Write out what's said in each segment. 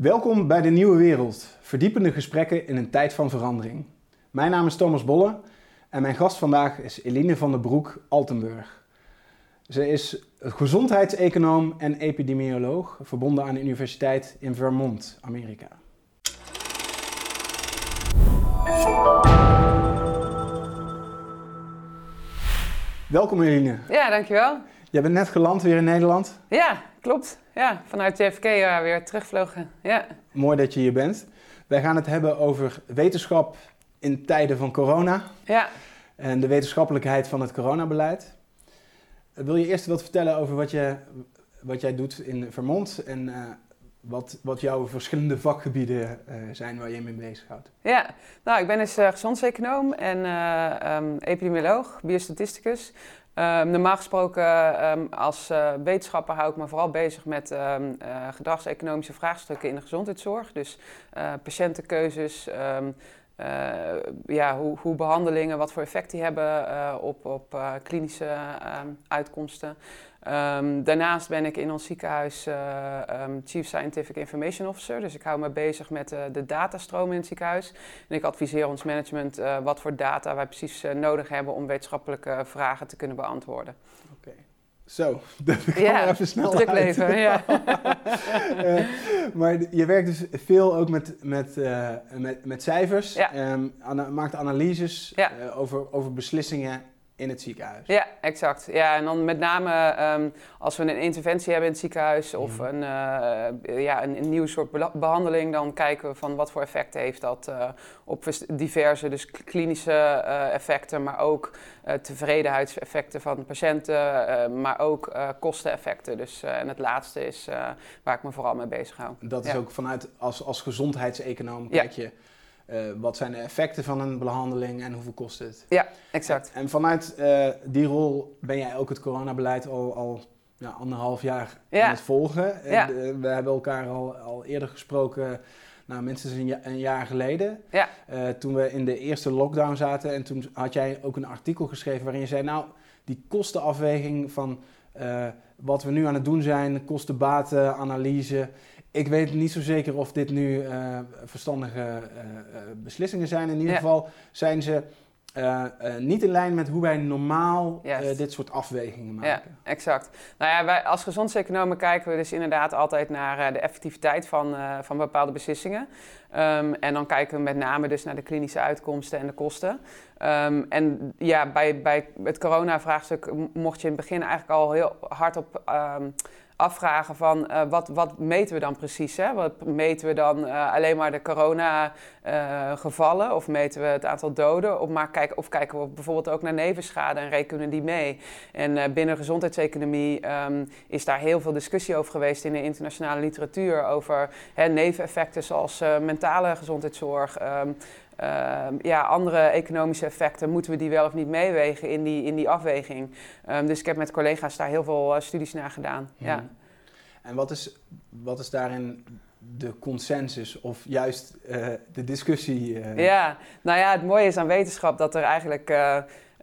Welkom bij de Nieuwe Wereld, verdiepende gesprekken in een tijd van verandering. Mijn naam is Thomas Bolle en mijn gast vandaag is Eline van der Broek Altenburg. Ze is gezondheidseconoom en epidemioloog, verbonden aan de Universiteit in Vermont, Amerika. Welkom Eline. Ja, dankjewel. Jij bent net geland weer in Nederland. Ja, klopt. Ja, vanuit JFK uh, weer terugvlogen. Ja. Mooi dat je hier bent. Wij gaan het hebben over wetenschap in tijden van corona. Ja. En de wetenschappelijkheid van het coronabeleid. Wil je eerst wat vertellen over wat, je, wat jij doet in Vermont en uh, wat, wat jouw verschillende vakgebieden uh, zijn waar je mee bezighoudt? Ja, nou, ik ben dus uh, gezondseconoom en um, epidemioloog, biostatisticus. Um, normaal gesproken um, als uh, wetenschapper hou ik me vooral bezig met um, uh, gedragseconomische vraagstukken in de gezondheidszorg. Dus uh, patiëntenkeuzes, ja, hoe, hoe, behandelingen, wat voor effect die hebben op, op klinische uitkomsten. Daarnaast ben ik in ons ziekenhuis Chief Scientific Information Officer. Dus ik hou me bezig met de datastroom in het ziekenhuis. En ik adviseer ons management wat voor data wij precies nodig hebben om wetenschappelijke vragen te kunnen beantwoorden. Oké. Zo, dat kan ja, even snel druk leven, ja. maar je werkt dus veel ook met, met, met, met cijfers. Ja. Um, ana maakt analyses Ja. over, over beslissingen in het ziekenhuis. Ja, exact. Ja, en dan met name um, als we een interventie hebben in het ziekenhuis of een, uh, ja, een, een nieuw soort behandeling, dan kijken we van wat voor effect heeft dat uh, op vers- diverse, dus klinische uh, effecten, maar ook tevredenheidseffecten van patiënten, maar ook kosteneffecten. Dus, en het laatste is waar ik me vooral mee bezig hou. Dat is ook vanuit als, als gezondheidseconoom Ja. kijk je uh, wat zijn de effecten van een behandeling en hoeveel kost het. Ja, exact. En vanuit uh, die rol ben jij ook het coronabeleid al, al ja, anderhalf jaar Ja. aan het volgen. En, uh, we hebben elkaar al, al eerder gesproken, nou, minstens een, ja- een jaar geleden. Toen we in de eerste lockdown zaten. En toen had jij ook een artikel geschreven waarin je zei, nou, die kostenafweging van wat we nu aan het doen zijn, kosten-baten-analyse. Ik weet niet zo zeker of dit nu uh, verstandige uh, uh, beslissingen zijn. In ieder Ja. geval zijn ze uh, uh, niet in lijn met hoe wij normaal uh, dit soort afwegingen Ja, maken. exact. Nou ja, wij als gezondseconomen kijken we dus inderdaad altijd naar eh, de effectiviteit van, eh, van bepaalde beslissingen. Um, en dan kijken we met name dus naar de klinische uitkomsten en de kosten. Um, en ja, bij, bij het corona-vraagstuk mocht je in het begin eigenlijk al heel hard op um, afvragen van uh, wat, wat meten we dan precies? Hè? Wat meten we dan uh, alleen maar de corona-gevallen of meten we het aantal doden? Of, maar kijken, of kijken we bijvoorbeeld ook naar nevenschade en rekenen die mee? En binnen gezondheidseconomie um, is daar heel veel discussie over geweest in de internationale literatuur over hè, neveneffecten zoals mentale gezondheidszorg. Um, uh, ja, andere economische effecten, moeten we die wel of niet meewegen in die, in die afweging? Um, dus ik heb met collega's daar heel veel uh, studies naar gedaan. Mhm. Ja. En wat is, wat is daarin de consensus of juist uh, de discussie? Uh... Ja, nou ja, het mooie is aan wetenschap dat er eigenlijk.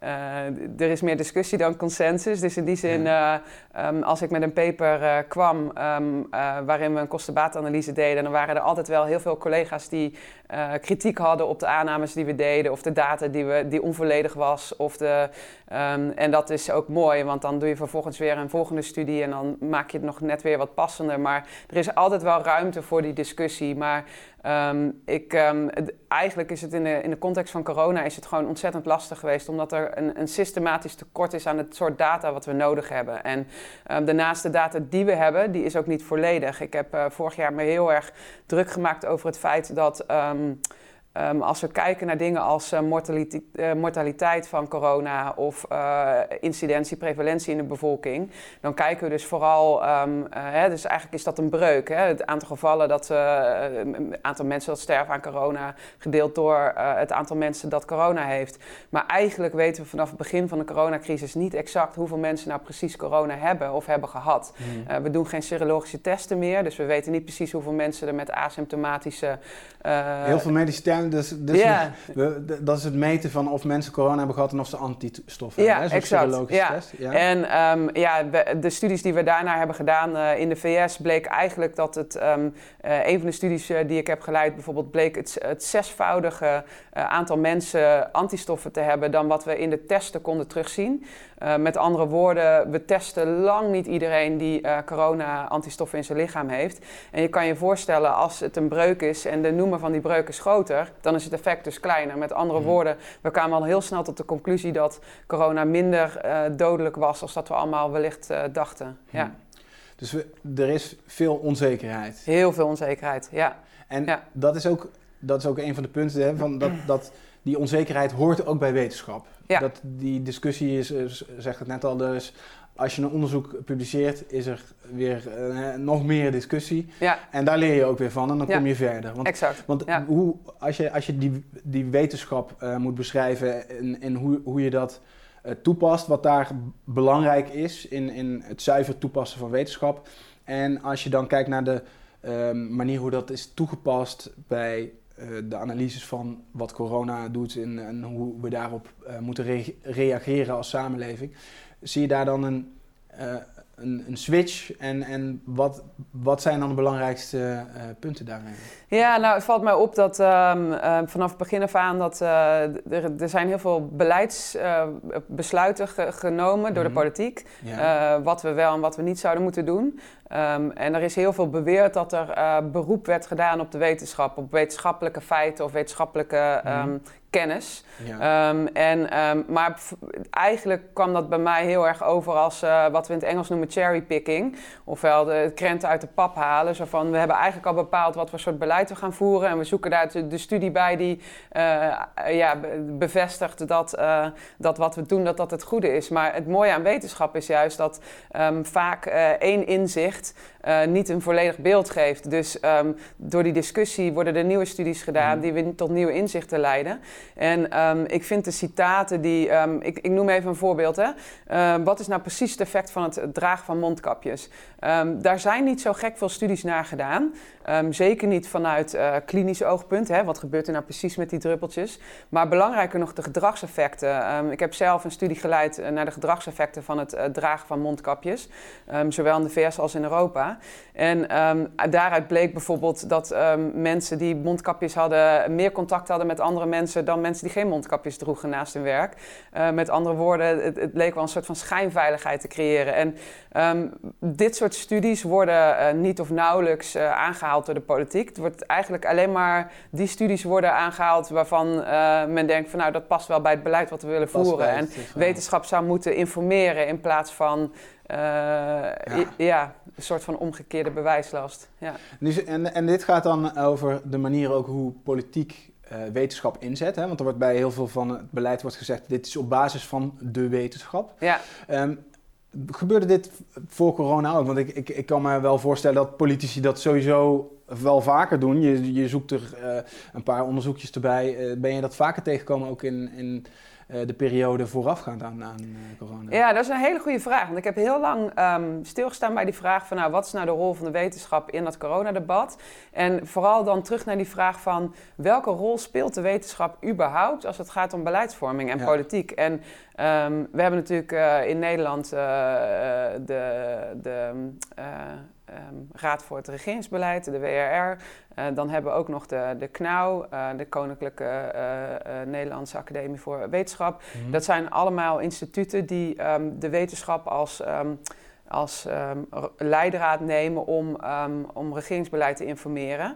Uh, er is meer discussie dan consensus. Dus in die zin, uh, um, als ik met een paper uh, kwam um, waarin we een kostenbaatanalyse deden, dan waren er altijd wel heel veel collega's die uh, kritiek hadden op de aannames die we deden, of de data die, we, die onvolledig was. Of de, um, en dat is ook mooi, want dan doe je vervolgens weer een volgende studie en dan maak je het nog net weer wat passender. Maar er is altijd wel ruimte voor die discussie. Maar Um, ik, het, eigenlijk is het in de, in de context van corona is het gewoon ontzettend lastig geweest, omdat er een, een systematisch tekort is aan het soort data wat we nodig hebben. En daarnaast de data die we hebben, die is ook niet volledig. Ik heb uh, vorig jaar me heel erg druk gemaakt over het feit dat Um, als we kijken naar dingen als uh, mortaliteit, uh, mortaliteit, van corona of uh, incidentie, prevalentie in de bevolking, dan kijken we dus vooral, um, hè, dus eigenlijk is dat een breuk. Hè? Het aantal gevallen, dat, het aantal mensen dat sterven aan corona, gedeeld door het aantal mensen dat corona heeft. Maar eigenlijk weten we vanaf het begin van de coronacrisis niet exact hoeveel mensen nou precies corona hebben of hebben gehad. Mm. we doen geen serologische testen meer, dus we weten niet precies hoeveel mensen er met asymptomatische... Heel veel medische dus, dus Ja. we- dat is het meten van of mensen corona hebben gehad en of ze antistoffen Ja, hebben. hè, exact. Ja. test. Ja. En ehm, ja, we- de studies die we daarna hebben gedaan eh, in de VS bleek eigenlijk dat het, ehm, eh, een van de studies eh, die ik heb geleid bijvoorbeeld, bleek het, het zesvoudige aantal mensen antistoffen te hebben dan wat we in de testen konden terugzien. Eh, met andere woorden, we testen lang niet iedereen die eh, corona-antistoffen in zijn lichaam heeft. En je kan je voorstellen, als het een breuk is en de noemer van die breuk is groter, dan is het effect dus kleiner. Met andere Mhm. woorden, we kwamen al heel snel tot de conclusie dat corona minder eh, dodelijk was als dat we allemaal wellicht dachten. Ja, Hm. Dus we, er is veel onzekerheid. heel veel onzekerheid. Ja, En Ja. dat, is ook, dat is ook een van de punten, hè, van dat, dat die onzekerheid hoort ook bij wetenschap. Ja. Dat die discussie is, is, zegt het net al, dus als je een onderzoek publiceert, is er weer eh, nog meer discussie. ja En daar leer je ook weer van en dan Ja. kom je verder. Want, exact. want Ja. hoe, als je, als je die, die wetenschap eh, moet beschrijven en, en hoe, hoe je dat eh, toepast, wat daar belangrijk is in, in het zuiver toepassen van wetenschap. En als je dan kijkt naar de ehm, manier hoe dat is toegepast bij de analyses van wat corona doet en, en hoe we daarop eh, moeten re- reageren als samenleving, zie je daar dan een, eh, een, een switch en, en wat, wat zijn dan de belangrijkste eh, punten daarin? Ja, nou, het valt mij op dat ehm, eh, vanaf het begin af aan dat eh, er, er zijn heel veel beleidsbesluiten ge- genomen door de Mhm. politiek. Ja. Eh, wat we wel en wat we niet zouden moeten doen. Ehm, en er is heel veel beweerd dat er eh, beroep werd gedaan op de wetenschap, op wetenschappelijke feiten of wetenschappelijke Mhm. ehm, kennis. ja. Ehm, en, ehm, maar eigenlijk kwam dat bij mij heel erg over als eh, wat we in het Engels noemen cherrypicking. Ofwel de krenten uit de pap halen. Zo van, we hebben eigenlijk al bepaald wat voor soort beleid we gaan voeren. En we zoeken daar de, de studie bij die eh, ja, be- bevestigt dat, eh, dat wat we doen, dat dat het goede is. Maar het mooie aan wetenschap is juist dat ehm, vaak één inzicht eh, niet een volledig beeld geeft. Dus ehm, door die discussie worden er nieuwe studies gedaan Mhm. die weer tot nieuwe inzichten leiden. En ehm, ik vind de citaten die. ehm, ik, ik noem even een voorbeeld. Hè. Wat is nou precies het effect van het dragen van mondkapjes? Daar zijn niet zo gek veel studies naar gedaan. Zeker niet vanuit eh, klinisch oogpunt. Hè. Wat gebeurt er nou precies met die druppeltjes? Maar belangrijker nog de gedragseffecten. Ik heb zelf een studie geleid eh, naar de gedragseffecten van het dragen van mondkapjes. Zowel in de VS als in Europa. En ehm, daaruit bleek bijvoorbeeld dat ehm, mensen die mondkapjes hadden, meer contact hadden met andere mensen dan mensen die geen mondkapjes droegen naast hun werk. Eh, met andere woorden, het, het leek wel een soort van schijnveiligheid te creëren. En ehm, dit soort studies worden eh, niet of nauwelijks eh, aangehaald door de politiek. Het wordt eigenlijk alleen maar die studies worden aangehaald waarvan men denkt van nou dat past wel bij het beleid wat we willen voeren. En wetenschap zou moeten informeren in plaats van eh, ja. een soort van omgekeerde bewijslast. Ja. Nu, en, en dit gaat dan over de manier ook hoe politiek eh, wetenschap inzet. Hè? Want er wordt bij heel veel van het beleid wordt gezegd, dit is op basis van de wetenschap. Ja. Ehm, gebeurde dit voor corona ook? Want ik, ik, ik kan me wel voorstellen dat politici dat sowieso wel vaker doen. Je, je zoekt er eh, een paar onderzoekjes erbij. Ben je dat vaker tegengekomen ook in, in de periode voorafgaand aan, aan eh, corona? ja, dat is een hele goede vraag. Want ik heb heel lang ehm, stilgestaan bij die vraag van nou, wat is nou de rol van de wetenschap in dat coronadebat? En vooral dan terug naar die vraag van welke rol speelt de wetenschap überhaupt als het gaat om beleidsvorming en Ja. politiek? En ehm, we hebben natuurlijk eh, in Nederland eh, de, de eh, ehm, Raad voor het Regeringsbeleid, de WRR. Eh, dan hebben we ook nog de, de KNAU, eh, de Koninklijke eh, Nederlandse Academie voor Wetenschap. Mhm. Dat zijn allemaal instituten die ehm, de wetenschap als, ehm, als ehm, leidraad nemen om, om regeringsbeleid te informeren.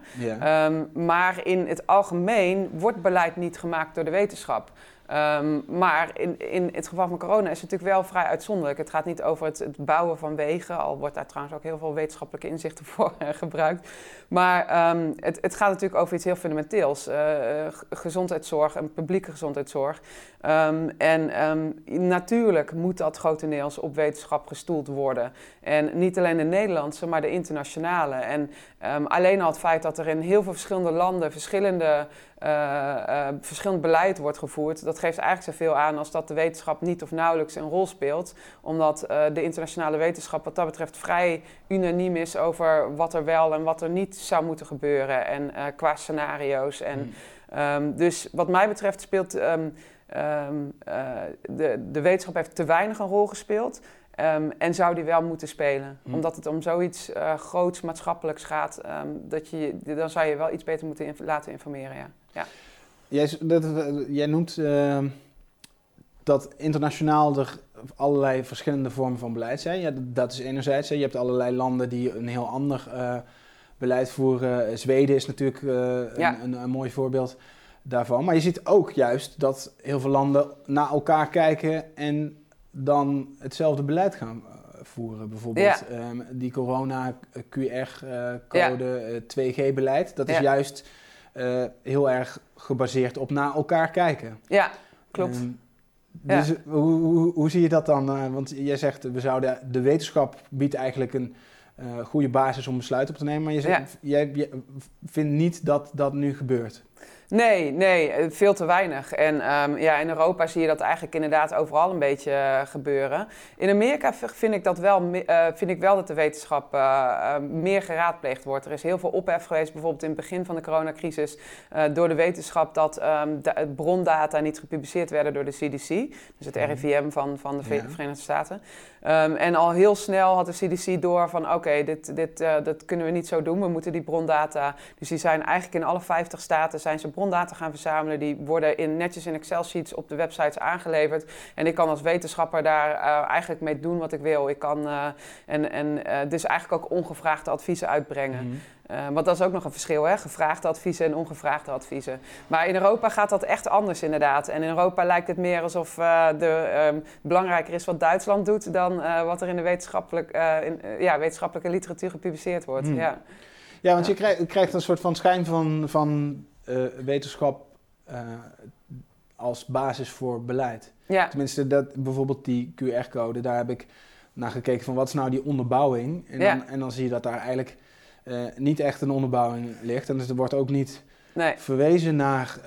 maar in het algemeen wordt beleid niet gemaakt door de wetenschap. Ehm, maar in, in het geval van corona is het natuurlijk wel vrij uitzonderlijk. Het gaat niet over het, bouwen van wegen, al wordt daar trouwens ook heel veel wetenschappelijke inzichten voor eh, gebruikt. Maar ehm, het, het gaat natuurlijk over iets heel fundamenteels: eh, eh, gezondheidszorg en publieke gezondheidszorg. Ehm, en natuurlijk moet dat grotendeels op wetenschap gestoeld worden. En niet alleen de Nederlandse, maar de internationale. En alleen al het feit dat er in heel veel verschillende landen verschillende, eh, eh, verschillend beleid wordt gevoerd, dat geeft eigenlijk zoveel aan als dat de wetenschap niet of nauwelijks een rol speelt. Omdat eh, de internationale wetenschap wat dat betreft vrij unaniem is over wat er wel en wat er niet zou moeten gebeuren. En qua scenario's. En Mhm. Ehm, dus wat mij betreft speelt ehm, ehm, eh, de, de wetenschap heeft te weinig een rol gespeeld. en zou die wel moeten spelen. Hm. Omdat het om zoiets uh, groots maatschappelijks gaat, dat je, dan zou je wel iets beter moeten laten informeren. Ja. Ja. Jij, dat, jij noemt dat internationaal er allerlei verschillende vormen van beleid zijn. Ja, dat is enerzijds. Hè. Je hebt allerlei landen die een heel ander uh, beleid voeren. Zweden is natuurlijk uh, een, een, een, mooi voorbeeld daarvan. Maar je ziet ook juist dat heel veel landen naar elkaar kijken en dan hetzelfde beleid gaan voeren. Bijvoorbeeld ja. um, die corona QR-code, 2G-beleid. Dat is juist heel erg gebaseerd op naar elkaar kijken. Ja, klopt. Um, dus hoe, hoe, hoe, zie je dat dan? Uh, want jij zegt, we zouden, de wetenschap biedt eigenlijk een uh, goede basis om besluiten op te nemen. Maar je, zegt, jij vindt niet dat dat nu gebeurt. Nee, nee, eh, veel te weinig. En um, ja, in Europa zie je dat eigenlijk inderdaad overal een beetje uh, gebeuren. In Amerika vind ik, dat wel, uh, vind ik wel dat de wetenschap uh, meer geraadpleegd wordt. Er is heel veel ophef geweest, bijvoorbeeld in het begin van de coronacrisis, door de wetenschap dat um, de brondata niet gepubliceerd werden door de CDC, dus het mhm. RIVM van, van de ja. Verenigde Staten. Um, en al heel snel had de CDC door van oké, dit, dit, dat kunnen we niet zo doen, we moeten die brondata. Dus die zijn eigenlijk in alle 50 staten zijn ze brondata gaan verzamelen. Die worden in, netjes in Excel-sheets op de websites aangeleverd. En ik kan als wetenschapper daar uh, eigenlijk mee doen wat ik wil. Ik kan uh, en, en uh, dus eigenlijk ook ongevraagde adviezen uitbrengen. Mm -hmm. want dat is ook nog een verschil, hè? gevraagde adviezen en ongevraagde adviezen. Maar in Europa gaat dat echt anders inderdaad. En in Europa lijkt het meer alsof de, um, belangrijker is wat Duitsland doet... dan wat er in de wetenschappelijk, in, ja, wetenschappelijke literatuur gepubliceerd wordt. Mm. Ja. ja, want je krijgt, krijgt een soort van schijn van, van uh, wetenschap uh, als basis voor beleid. Ja. Tenminste, dat, bijvoorbeeld die QR-code, daar heb ik naar gekeken van wat is nou die onderbouwing. En, ja. dan, en dan zie je dat daar eigenlijk uh, niet echt een onderbouwing ligt. En dus er wordt ook niet nee. verwezen naar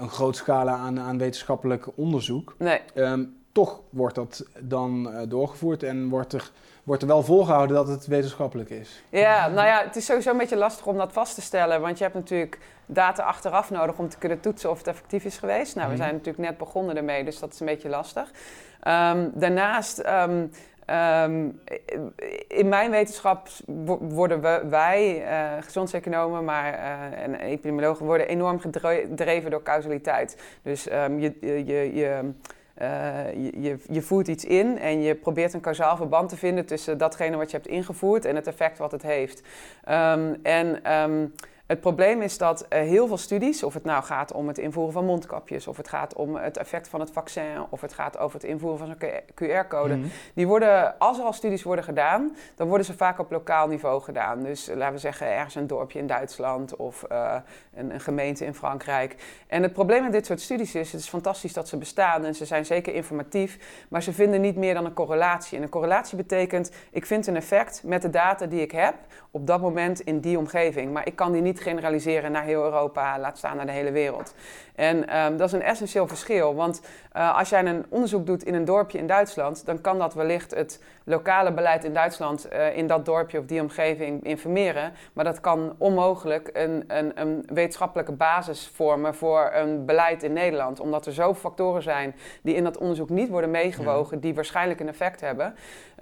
een groot scala aan, aan wetenschappelijk onderzoek. Nee. Um, toch wordt dat dan doorgevoerd en wordt er wordt er wel volgehouden dat het wetenschappelijk is. Ja, nou ja, het is sowieso een beetje lastig om dat vast te stellen. Want je hebt natuurlijk data achteraf nodig om te kunnen toetsen of het effectief is geweest. Nou, we mhm. zijn natuurlijk net begonnen ermee, dus dat is een beetje lastig. Um, daarnaast, um, um, in mijn wetenschap worden we, wij, uh, gezondseconomen maar, uh, en epidemiologen, worden enorm gedreven door causaliteit. Dus je, je, je uh, je, je, voert iets in en je probeert een kausaal verband te vinden tussen datgene wat je hebt ingevoerd en het effect wat het heeft. Um, en um, het probleem is dat uh, heel veel studies, of het nou gaat om het invoeren van mondkapjes, of het gaat om het effect van het vaccin, of het gaat over het invoeren van zo'n QR-code, mhm. die worden, als er al studies worden gedaan, dan worden ze vaak op lokaal niveau gedaan. Dus uh, laten we zeggen ergens een dorpje in Duitsland of uh, een, een, gemeente in Frankrijk. En het probleem met dit soort studies is, het is fantastisch dat ze bestaan en ze zijn zeker informatief, maar ze vinden niet meer dan een correlatie. En een correlatie betekent, ik vind een effect met de data die ik heb op dat moment in die omgeving, maar ik kan die niet generaliseren naar heel Europa, laat staan naar de hele wereld. En um, dat is een essentieel verschil, want uh, als jij een onderzoek doet in een dorpje in Duitsland, dan kan dat wellicht het lokale beleid in Duitsland uh, in dat dorpje of die omgeving informeren, maar dat kan onmogelijk een, een, een, wetenschappelijke basis vormen voor een beleid in Nederland, omdat er zoveel factoren zijn die in dat onderzoek niet worden meegewogen, die waarschijnlijk een effect hebben.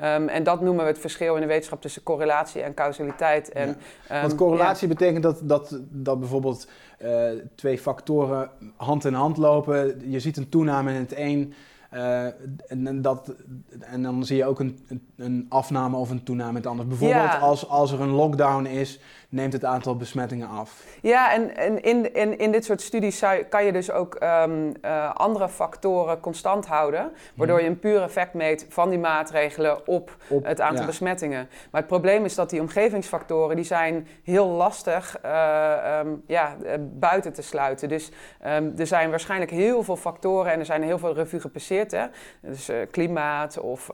Um, en dat noemen we het verschil in de wetenschap tussen correlatie en causaliteit. En, ja. um, Want correlatie ja. betekent dat, dat, dat bijvoorbeeld uh, twee factoren hand in hand lopen. Je ziet een toename in het een. Uh, en, dat, en dan zie je ook een, een afname of een toename in het ander. Bijvoorbeeld ja. als, als er een lockdown is, neemt het aantal besmettingen af. Ja, en, en in, in, in dit soort studies zou, kan je dus ook um, uh, andere factoren constant houden, waardoor mhm. je een puur effect meet van die maatregelen op, op het aantal ja. besmettingen. Maar het probleem is dat die omgevingsfactoren, die zijn heel lastig uh, um, ja, buiten te sluiten. Dus um, er zijn waarschijnlijk heel veel factoren en er zijn heel veel revue gepasseerd. Hè? Dus uh, klimaat of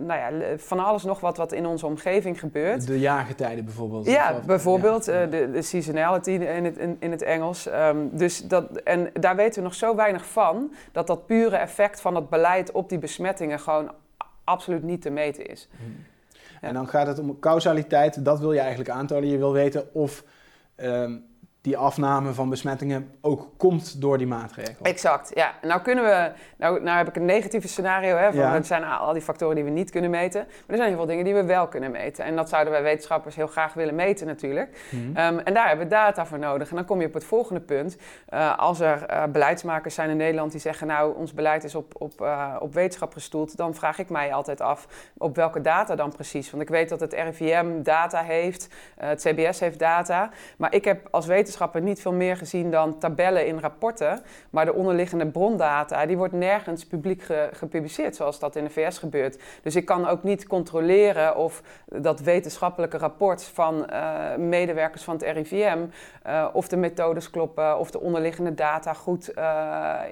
nou ja, van alles nog wat wat in onze omgeving gebeurt. De jaargetijden bijvoorbeeld. Ja, bijvoorbeeld ja. Uh, de, de, seasonality in het, in, in het Engels. Um, dus dat, en daar weten we nog zo weinig van, dat dat pure effect van het beleid op die besmettingen gewoon absoluut niet te meten is. Hmm. Ja. En dan gaat het om causaliteit, dat wil je eigenlijk aantonen. Je wil weten of um, die afname van besmettingen ook komt door die maatregel. Exact, ja. Nou kunnen we, nou, nou heb ik een negatieve scenario, hè, van er zijn al die factoren die we niet kunnen meten, maar er zijn heel veel dingen die we wel kunnen meten. En dat zouden wij wetenschappers heel graag willen meten natuurlijk. Mhm. Ehm, en daar hebben we data voor nodig. En dan kom je op het volgende punt. Uh, als er uh, beleidsmakers zijn in Nederland die zeggen, nou, ons beleid is op, op, uh, op wetenschap gestoeld, dan vraag ik mij altijd af, op welke data dan precies? Want ik weet dat het RIVM data heeft, het CBS heeft data, maar ik heb als wetenschapper wetenschapper niet veel meer gezien dan tabellen in rapporten. Maar de onderliggende brondata, die wordt nergens publiek gepubliceerd, zoals dat in de VS gebeurt. Dus ik kan ook niet controleren of dat wetenschappelijke rapport van uh, medewerkers van het RIVM, uh, eh, of de methodes kloppen, of de onderliggende data goed, uh,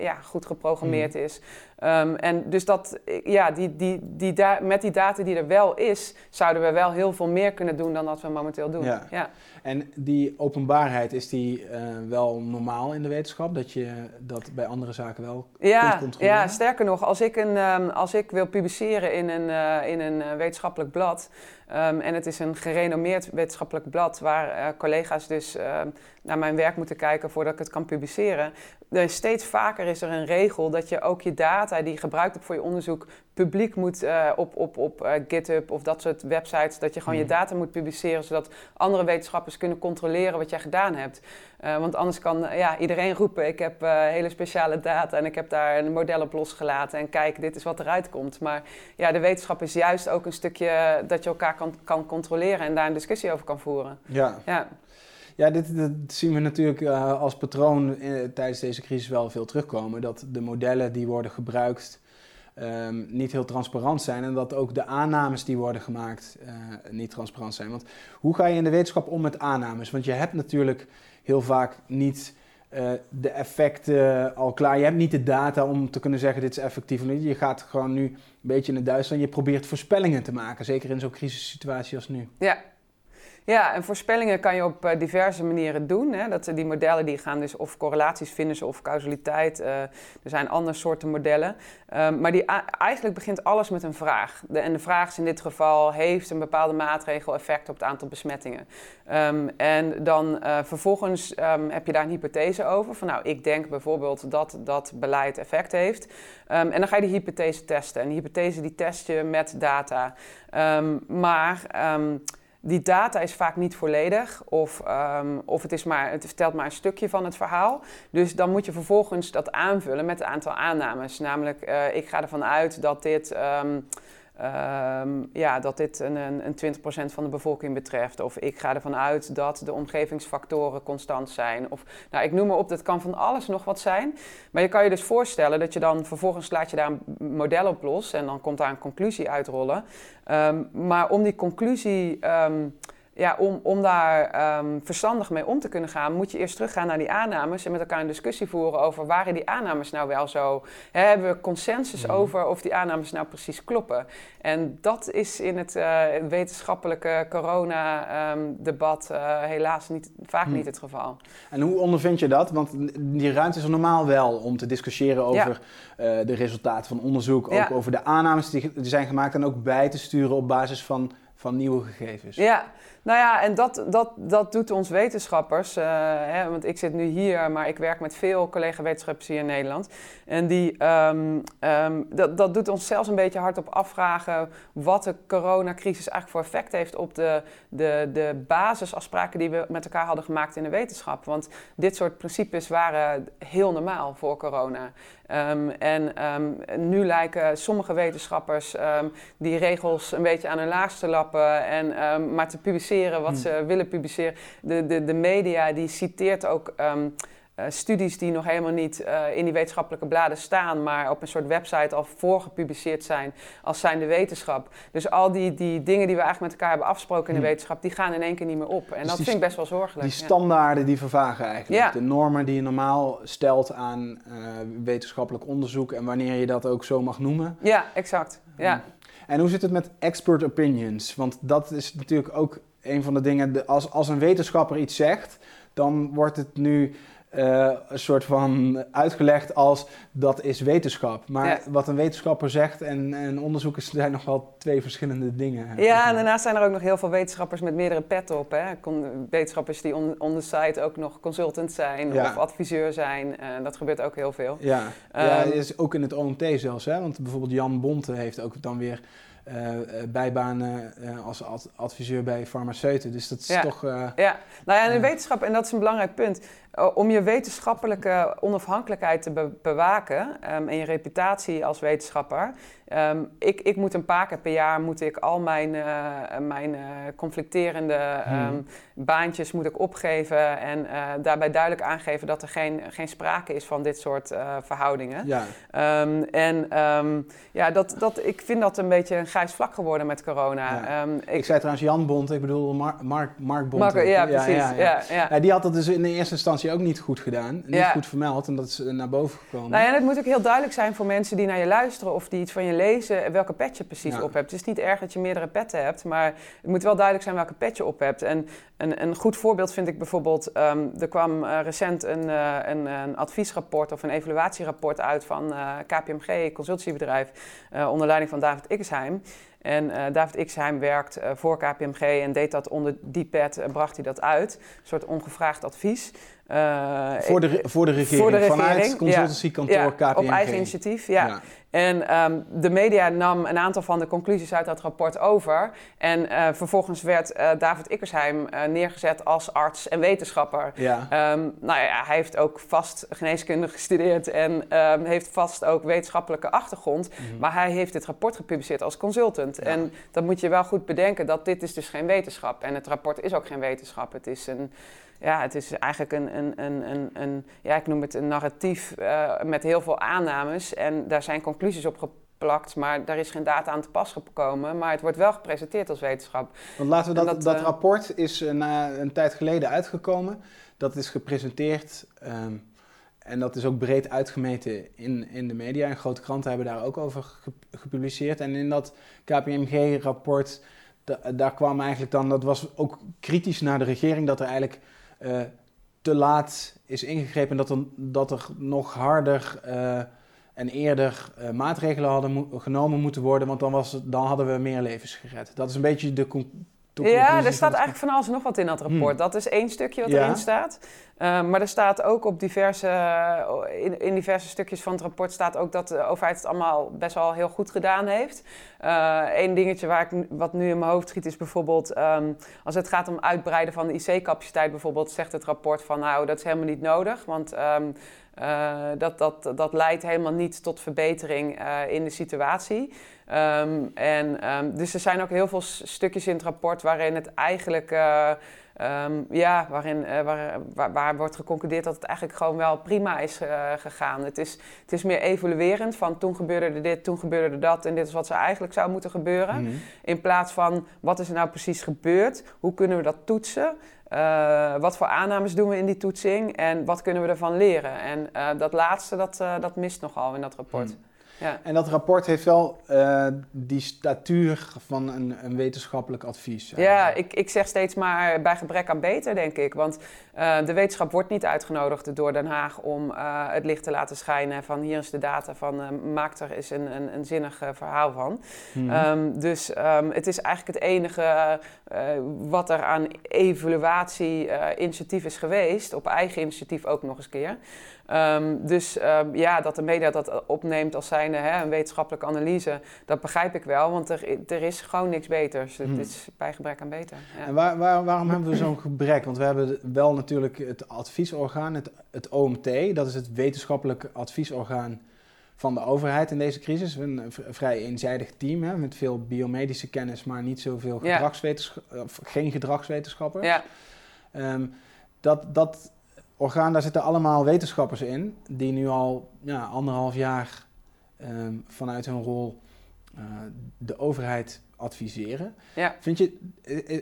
ja, goed geprogrammeerd mm. is. Um, en dus dat, ja, die, die, die met die data die er wel is, zouden we wel heel veel meer kunnen doen dan dat we momenteel doen. Ja. ja. En die openbaarheid, is die uh, wel normaal in de wetenschap? Dat je dat bij andere zaken wel ja, kunt controleren? Ja, sterker nog, als ik, een, um, als ik wil publiceren in een, uh, in een wetenschappelijk blad... Um, en het is een gerenommeerd wetenschappelijk blad waar uh, collega's dus uh, naar mijn werk moeten kijken voordat ik het kan publiceren. Steeds vaker is er een regel dat je ook je data die je gebruikt hebt voor je onderzoek publiek moet uh, op, op, op uh, GitHub of dat soort websites, dat je gewoon je hmm. data moet publiceren, zodat andere wetenschappers kunnen controleren wat jij gedaan hebt. Uh, want anders kan ja, iedereen roepen, ik heb hele speciale data en ik heb daar een model op losgelaten en kijk, dit is wat eruit komt. Maar ja, de wetenschap is juist ook een stukje dat je elkaar kan, kan controleren en daar een discussie over kan voeren. Ja. ja. Ja, dit, zien we natuurlijk uh, als patroon tijdens deze crisis wel veel terugkomen. Dat de modellen die worden gebruikt um, niet heel transparant zijn. En dat ook de aannames die worden gemaakt uh, niet transparant zijn. Want hoe ga je in de wetenschap om met aannames? Want je hebt natuurlijk heel vaak niet de effecten al klaar. Je hebt niet de data om te kunnen zeggen dit is effectief. Je gaat gewoon nu een beetje in het Duitsland. Je probeert voorspellingen te maken. Zeker in zo'n crisissituatie als nu. Ja, ja, en voorspellingen kan je op uh, diverse manieren doen. Hè. Dat, die modellen die gaan dus of correlaties vinden of causaliteit. Uh, er zijn andere soorten modellen. Um, maar die, eigenlijk begint alles met een vraag. De, en de vraag is in dit geval, heeft een bepaalde maatregel effect op het aantal besmettingen? Um, en dan vervolgens um, heb je daar een hypothese over. Van nou, ik denk bijvoorbeeld dat dat beleid effect heeft. en dan ga je die hypothese testen. En die hypothese die test je met data. maar die data is vaak niet volledig of, um, of het, is maar, het vertelt maar een stukje van het verhaal. Dus dan moet je vervolgens dat aanvullen met een aantal aannames. Namelijk, uh, ik ga ervan uit dat dit... Um, Um, ja, dat dit een, een, een 20% van de bevolking betreft. Of ik ga ervan uit dat de omgevingsfactoren constant zijn. Of, nou, ik noem maar op, dat kan van alles nog wat zijn. Maar je kan je dus voorstellen dat je dan vervolgens laat je daar een model op los. En dan komt daar een conclusie uitrollen. Um, maar om die conclusie... Um, ja, om, om daar um, verstandig mee om te kunnen gaan, moet je eerst teruggaan naar die aannames en met elkaar een discussie voeren over waren die aannames nou wel zo. Hè, hebben we consensus mhm. over of die aannames nou precies kloppen? En dat is in het uh, wetenschappelijke corona-debat um, uh, helaas niet, vaak mhm. niet het geval. En hoe ondervind je dat? Want die ruimte is er normaal wel om te discussiëren over ja. uh, de resultaten van onderzoek, ook ja. over de aannames die, die zijn gemaakt en ook bij te sturen op basis van van nieuwe gegevens. Ja, nou ja, en dat, dat, dat doet ons wetenschappers. Uh, hè, want ik zit nu hier, maar ik werk met veel collega-wetenschappers hier in Nederland. En die, um, um, dat, dat doet ons zelfs een beetje hardop afvragen wat de coronacrisis eigenlijk voor effect heeft op de, de, de basisafspraken die we met elkaar hadden gemaakt in de wetenschap. Want dit soort principes waren heel normaal voor corona. Um, en nu lijken sommige wetenschappers die regels een beetje aan hun laagste lappen en maar te publiceren wat hmm. ze willen publiceren. De, de, de media die citeert ook uh, studies die nog helemaal niet uh, in die wetenschappelijke bladen staan, maar op een soort website al voorgepubliceerd zijn als zijn de wetenschap. Dus al die, die dingen die we eigenlijk met elkaar hebben afgesproken in de hmm. wetenschap, die gaan in één keer niet meer op. En dus dat vind ik best wel zorgelijk. Die standaarden die vervagen eigenlijk. Ja. De normen die je normaal stelt aan uh, wetenschappelijk onderzoek en wanneer je dat ook zo mag noemen. Ja, exact. Ja. Hmm. En hoe zit het met expert opinions? Want dat is natuurlijk ook een van de dingen, als, als een wetenschapper iets zegt, dan wordt het nu eh, een soort van uitgelegd als dat is wetenschap. Maar wat een wetenschapper zegt en, en onderzoekers zijn nog wel twee verschillende dingen. Ja, en daarnaast zijn er ook nog heel veel wetenschappers met meerdere petten op. Hè? wetenschappers die on, on the site ook nog consultant zijn of adviseur zijn. Uh, dat gebeurt ook heel veel. Ja, um, ja is ook in het OMT zelfs. Hè? Want bijvoorbeeld Jan Bonte heeft ook dan weer uh, bijbanen uh, als adviseur bij farmaceuten. Dus dat is toch... ja, nou ja, in de wetenschap, en dat is een belangrijk punt... om je wetenschappelijke onafhankelijkheid te bewaken... Um, en je reputatie als wetenschapper... Ehm, ik, ik, moet een paar keer per jaar moet ik al mijn, uh, mijn uh, conflicterende um, baantjes moet ik opgeven en uh, daarbij duidelijk aangeven dat er geen, geen sprake is van dit soort verhoudingen. Ja. Um, en ja, dat, dat, ik vind dat een beetje een grijs vlak geworden met corona. Ja. Ik, ik, zei trouwens Jan Bond, ik bedoel Mark, Mark, Mark Bond. Mark, ja, precies. Ja, ja, die had dat dus in de eerste instantie ook niet goed gedaan, niet goed vermeld en dat is naar boven gekomen. Nou ja, het moet ook heel duidelijk zijn voor mensen die naar je luisteren of die iets van je lezen welke pet je precies op hebt. Het is niet erg dat je meerdere petten hebt, maar het moet wel duidelijk zijn welke pet je op hebt. En een, een goed voorbeeld vind ik bijvoorbeeld, um, er kwam uh, recent een, uh, een, een, adviesrapport of een evaluatierapport uit van uh, KPMG, consultiebedrijf, onder leiding van David Ixheim. En David Ixheim werkt voor KPMG en deed dat onder die pet en bracht hij dat uit. Een soort ongevraagd advies. Uh, voor, de, voor, de regering, voor de regering, vanuit consultancykantoor ja, KPMG. op eigen initiatief, ja. ja. En um, de media nam een aantal van de conclusies uit dat rapport over. En uh, vervolgens werd uh, David Ickersheim neergezet als arts en wetenschapper. Ja. Um, nou ja, hij heeft ook vast geneeskunde gestudeerd en um, heeft vast ook wetenschappelijke achtergrond. Mm -hmm. Maar hij heeft dit rapport gepubliceerd als consultant. En dan moet je wel goed bedenken dat dit is dus geen wetenschap. En het rapport is ook geen wetenschap. Het is een ja, het is eigenlijk een, een, een, een, een ja, ik noem het een narratief uh, met heel veel aannames. En daar zijn conclusies op geplakt, maar daar is geen data aan te pas gekomen. Maar het wordt wel gepresenteerd als wetenschap. Want laten we dat, dat, uh, rapport is uh, na een tijd geleden uitgekomen. Dat is gepresenteerd um, en dat is ook breed uitgemeten in, in de media. En grote kranten hebben daar ook over gepubliceerd. En in dat KPMG-rapport, da, daar kwam eigenlijk dan, dat was ook kritisch naar de regering, dat er eigenlijk uh, te laat is ingegrepen. Dat er, dat er nog harder uh, en eerder uh, maatregelen hadden genomen moeten worden. Want dan, was dan hadden we meer levens gered. Dat is een beetje de ja, er staat eigenlijk van alles en nog wat in dat rapport. Hmm. Dat is één stukje wat erin staat. Uh, maar er staat ook op diverse, in, in, diverse stukjes van het rapport staat ook dat de overheid het allemaal best wel heel goed gedaan heeft. Eén uh, dingetje waar ik, wat nu in mijn hoofd schiet is bijvoorbeeld um, als het gaat om uitbreiden van de IC-capaciteit bijvoorbeeld, zegt het rapport van nou dat is helemaal niet nodig, want um, uh, dat, dat, dat leidt helemaal niet tot verbetering in de situatie. Um, en, um, dus er zijn ook heel veel stukjes in het rapport waarin het eigenlijk, uh, um, ja, waarin, uh, waar, waar, waar, wordt geconcludeerd dat het eigenlijk gewoon wel prima is uh, gegaan. Het is, het is meer evaluerend van toen gebeurde er dit, toen gebeurde er dat en dit is wat er eigenlijk zou moeten gebeuren. Mm -hmm. In plaats van wat is er nou precies gebeurd, hoe kunnen we dat toetsen? Uh, wat voor aannames doen we in die toetsing en wat kunnen we ervan leren? En dat laatste, dat, dat mist nogal in dat rapport. Mm. Ja. En dat rapport heeft wel uh, die statuur van een, een wetenschappelijk advies. Ja, ik, ik zeg steeds maar bij gebrek aan beter, denk ik. Want uh, de wetenschap wordt niet uitgenodigd door Den Haag om uh, het licht te laten schijnen van hier is de data van maak er eens een, een, een zinnig verhaal van. Mm -hmm. um, dus um, het is eigenlijk het enige wat er aan evaluatie-initiatief is geweest, op eigen initiatief ook nog eens keer. Um, dus um, ja, dat de media dat opneemt als zijnde hè, een wetenschappelijke analyse, dat begrijp ik wel, want er, er is gewoon niks beters. Het hmm. is bij gebrek aan beter. Ja. En waar, waar, waarom hebben we zo'n gebrek? Want we hebben wel natuurlijk het adviesorgaan, het, het OMT, dat is het wetenschappelijk adviesorgaan van de overheid in deze crisis. Een vrij eenzijdig team hè, met veel biomedische kennis, maar niet zoveel gedragswetenschappers, geen gedragswetenschappers. Ja. Um, dat, dat orgaan, daar zitten allemaal wetenschappers in, die nu al ja, anderhalf jaar um, vanuit hun rol de overheid adviseren. Ja. Vind je,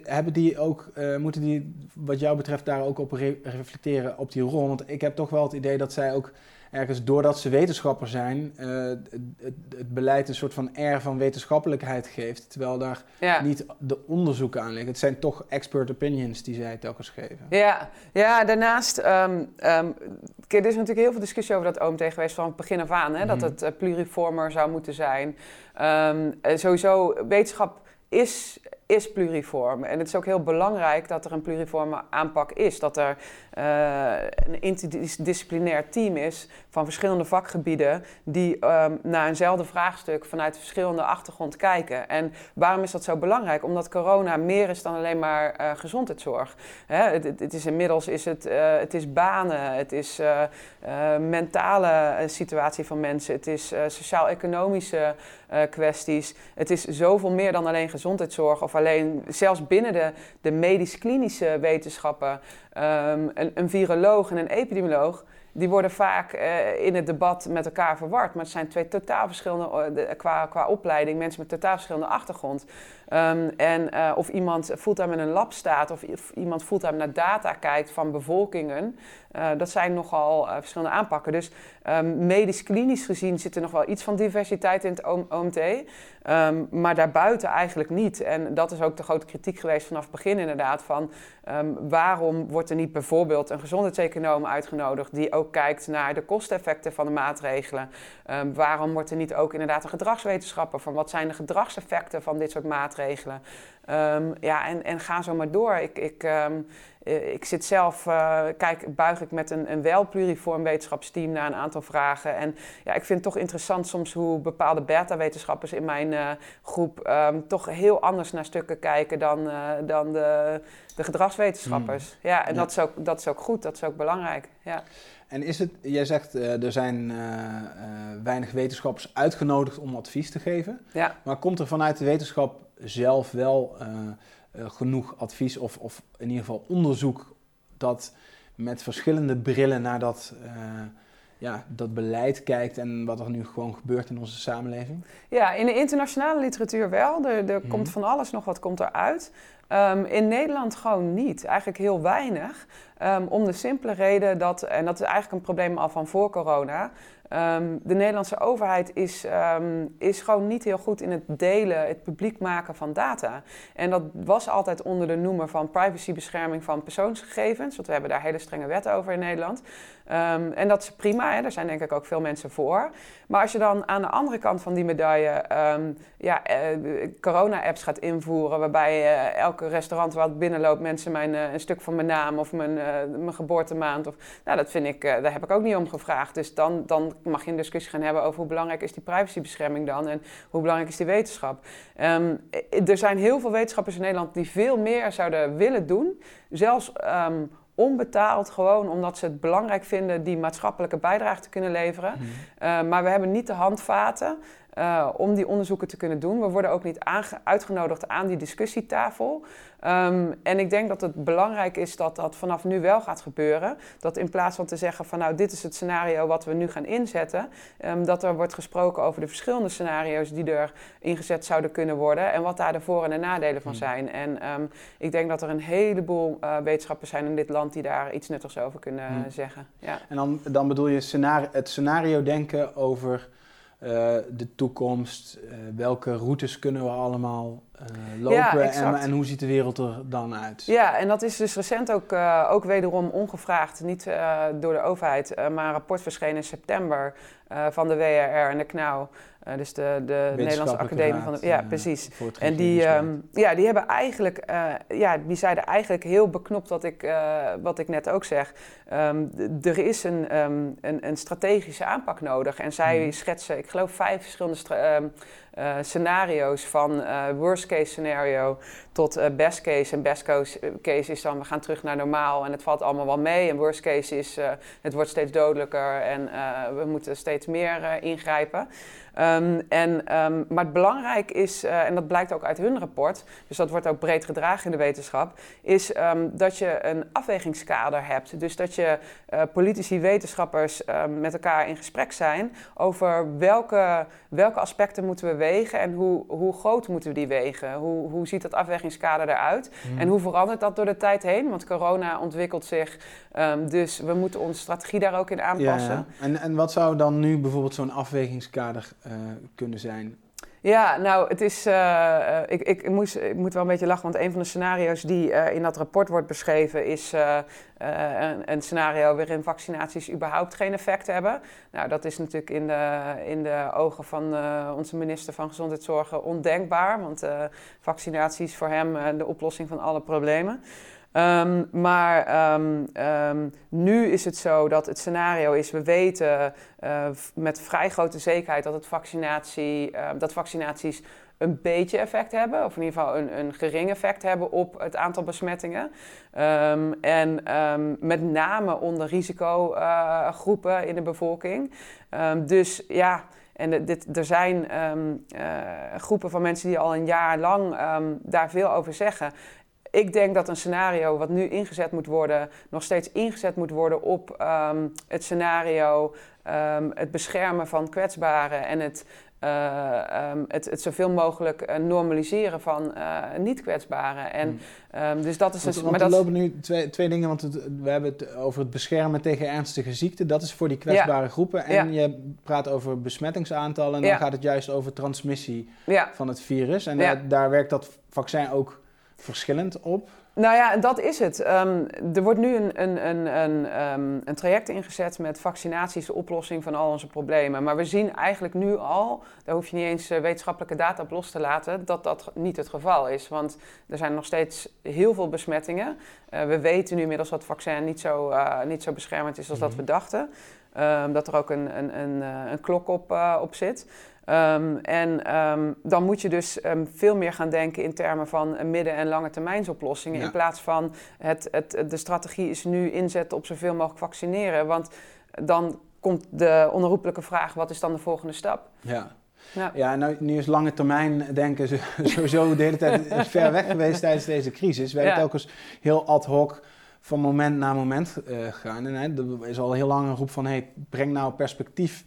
hebben die ook, moeten die wat jou betreft daar ook op reflecteren op die rol? Want ik heb toch wel het idee dat zij ook ergens doordat ze wetenschapper zijn, uh, het, het, beleid een soort van air van wetenschappelijkheid geeft. Terwijl daar niet de onderzoeken aan liggen. Het zijn toch expert opinions die zij telkens geven. Ja, ja daarnaast, um, um, er is natuurlijk heel veel discussie over dat OMT geweest van het begin af aan. Hè, Dat mhm. het uh, pluriformer zou moeten zijn. Um, sowieso, wetenschap is is pluriform. En het is ook heel belangrijk dat er een pluriforme aanpak is. Dat er uh, een interdisciplinair team is van verschillende vakgebieden die um, naar eenzelfde vraagstuk vanuit verschillende achtergrond kijken. En waarom is dat zo belangrijk? Omdat corona meer is dan alleen maar uh, gezondheidszorg. Hè, het, het, is inmiddels is het, uh, het is banen, het is mentale situatie van mensen, het is sociaal-economische kwesties. Het is zoveel meer dan alleen gezondheidszorg of alleen zelfs binnen de, de medisch-klinische wetenschappen, um, een, een viroloog en een epidemioloog die worden vaak uh, in het debat met elkaar verward. Maar het zijn twee totaal verschillende, uh, qua, qua opleiding, mensen met totaal verschillende achtergrond. Um, en uh, of iemand fulltime in een lab staat, of, iemand fulltime naar data kijkt van bevolkingen. dat zijn nogal verschillende aanpakken. Dus um, medisch-klinisch gezien zit er nog wel iets van diversiteit in het OMT. Um, maar daarbuiten eigenlijk niet. En dat is ook de grote kritiek geweest vanaf het begin inderdaad. Van waarom wordt er niet bijvoorbeeld een gezondheidseconoom uitgenodigd die ook kijkt naar de kosteneffecten van de maatregelen. Waarom wordt er niet ook inderdaad een gedragswetenschapper van wat zijn de gedragseffecten van dit soort maatregelen? Um, ja, en, en ga zo maar door. Ik, ik, um, ik zit zelf, uh, kijk, buig ik met een, een wel pluriform wetenschapsteam naar een aantal vragen. En ja, ik vind het toch interessant soms hoe bepaalde beta-wetenschappers in mijn uh, groep um, toch heel anders naar stukken kijken dan, uh, dan de, de gedragswetenschappers. Mm. Ja, en ja. Dat, is ook, dat is ook goed, dat is ook belangrijk. Ja. En is het, jij zegt er zijn uh, uh, weinig wetenschappers uitgenodigd om advies te geven. Ja. Maar komt er vanuit de wetenschap zelf wel genoeg advies of, of in ieder geval onderzoek dat met verschillende brillen naar dat, ja, dat beleid kijkt en wat er nu gewoon gebeurt in onze samenleving? Ja, in de internationale literatuur wel. Er, er mm. komt van alles nog wat komt eruit. Um, in Nederland gewoon niet. Eigenlijk heel weinig. Um, om de simpele reden dat, en dat is eigenlijk een probleem al van voor corona. Um, de Nederlandse overheid is, is gewoon niet heel goed in het delen, het publiek maken van data. En dat was altijd onder de noemer van privacybescherming van persoonsgegevens. Want we hebben daar hele strenge wetten over in Nederland. Um, en dat is prima, hè? daar zijn denk ik ook veel mensen voor. Maar als je dan aan de andere kant van die medaille ja, uh, corona-apps gaat invoeren, waarbij uh, elke restaurant wat binnenloopt mensen mijn, uh, een stuk van mijn naam of mijn, mijn geboortemaand. Of, nou, dat vind ik, daar heb ik ook niet om gevraagd. Dus dan, dan mag je een discussie gaan hebben over hoe belangrijk is die privacybescherming dan en hoe belangrijk is die wetenschap. Um, er zijn heel veel wetenschappers in Nederland die veel meer zouden willen doen, zelfs um, onbetaald, gewoon omdat ze het belangrijk vinden die maatschappelijke bijdrage te kunnen leveren. Mm. Uh, maar we hebben niet de handvaten uh, om die onderzoeken te kunnen doen. We worden ook niet uitgenodigd aan die discussietafel. Um, en ik denk dat het belangrijk is dat dat vanaf nu wel gaat gebeuren. Dat in plaats van te zeggen van nou dit is het scenario wat we nu gaan inzetten, um, dat er wordt gesproken over de verschillende scenario's die er ingezet zouden kunnen worden en wat daar de voor- en de nadelen van hmm. zijn. En um, ik denk dat er een heleboel uh, wetenschappers zijn in dit land die daar iets nuttigs over kunnen hmm. zeggen. Ja. En dan, dan bedoel je scenario, het scenario denken over de toekomst, uh, welke routes kunnen we allemaal uh, lopen ja, en, en, hoe ziet de wereld er dan uit? Ja, en dat is dus recent ook, ook wederom ongevraagd, niet door de overheid, maar een rapport verschenen in september van de WRR en de KNAU. Uh, dus de, de Nederlandse Academie van de. Ja, uh, precies. En die, um, ja, die hebben eigenlijk, uh, ja, die zeiden eigenlijk heel beknopt wat ik, wat ik net ook zeg. Um, er is een, um, een, een, strategische aanpak nodig. En zij mm. schetsen, ik geloof, vijf verschillende uh, scenario's van uh, worst case scenario tot uh, best case. En best case is dan we gaan terug naar normaal en het valt allemaal wel mee. En worst case is het wordt steeds dodelijker en we moeten steeds meer ingrijpen. Um, en, um, maar het belangrijk is, en dat blijkt ook uit hun rapport, dus dat wordt ook breed gedragen in de wetenschap, is um, dat je een afwegingskader hebt. Dus dat je politici, wetenschappers met elkaar in gesprek zijn over welke, welke aspecten moeten we wegen en hoe, hoe groot moeten we die wegen. Hoe, hoe ziet dat afwegingskader eruit mm. en hoe verandert dat door de tijd heen? Want corona ontwikkelt zich, dus we moeten onze strategie daar ook in aanpassen. Ja, ja. En, en wat zou dan nu bijvoorbeeld zo'n afwegingskader uh, kunnen zijn? Ja, nou, het is. Uh, ik, ik, moest, ik moet wel een beetje lachen, want een van de scenario's die uh, in dat rapport wordt beschreven is een, een, scenario waarin vaccinaties überhaupt geen effect hebben. Nou, dat is natuurlijk in de, in de ogen van onze minister van Gezondheidszorg ondenkbaar, want vaccinatie is voor hem de oplossing van alle problemen. Um, maar um, um, nu is het zo dat het scenario is, we weten uh, met vrij grote zekerheid dat, het vaccinatie, dat vaccinaties een beetje effect hebben, of in ieder geval een, een gering effect hebben op het aantal besmettingen. en met name onder risicogroepen uh, in de bevolking. dus ja. En dit, er zijn uh, groepen van mensen die al een jaar lang daar veel over zeggen ik denk dat een scenario wat nu ingezet moet worden, nog steeds ingezet moet worden op um, het scenario, um, het beschermen van kwetsbaren en het, uh, um, het, het zoveel mogelijk uh, normaliseren van uh, niet-kwetsbaren. En, hmm. dus dat is want maar er lopen nu twee, twee dingen, want het, we hebben het over het beschermen tegen ernstige ziekten. Dat is voor die kwetsbare ja. groepen. En ja. je praat over besmettingsaantallen en dan ja. gaat het juist over transmissie van het virus. En daar, daar werkt dat vaccin ook verschillend op? Nou ja, dat is het. Um, er wordt nu een, een, een, een, um, een traject ingezet met vaccinaties, de oplossing van al onze problemen. Maar we zien eigenlijk nu al, daar hoef je niet eens uh, wetenschappelijke data op los te laten, dat dat niet het geval is. Want er zijn nog steeds heel veel besmettingen. Uh, we weten nu inmiddels dat het vaccin niet zo, uh, niet zo beschermend is als mm -hmm. dat we dachten. Um, dat er ook een, een, een, een klok op, op zit. Um, en um, dan moet je dus um, veel meer gaan denken in termen van midden- en lange termijnsoplossingen. Ja. In plaats van het, het, de strategie is nu inzetten op zoveel mogelijk vaccineren. Want dan komt de onherroepelijke vraag: wat is dan de volgende stap? Ja. Ja, ja nou, nu is lange termijn denken sowieso de hele tijd ver weg geweest tijdens deze crisis. We hebben ja. telkens heel ad hoc van moment naar moment uh, gegaan. En hè, er is al heel lang een roep van: hey, breng nou perspectief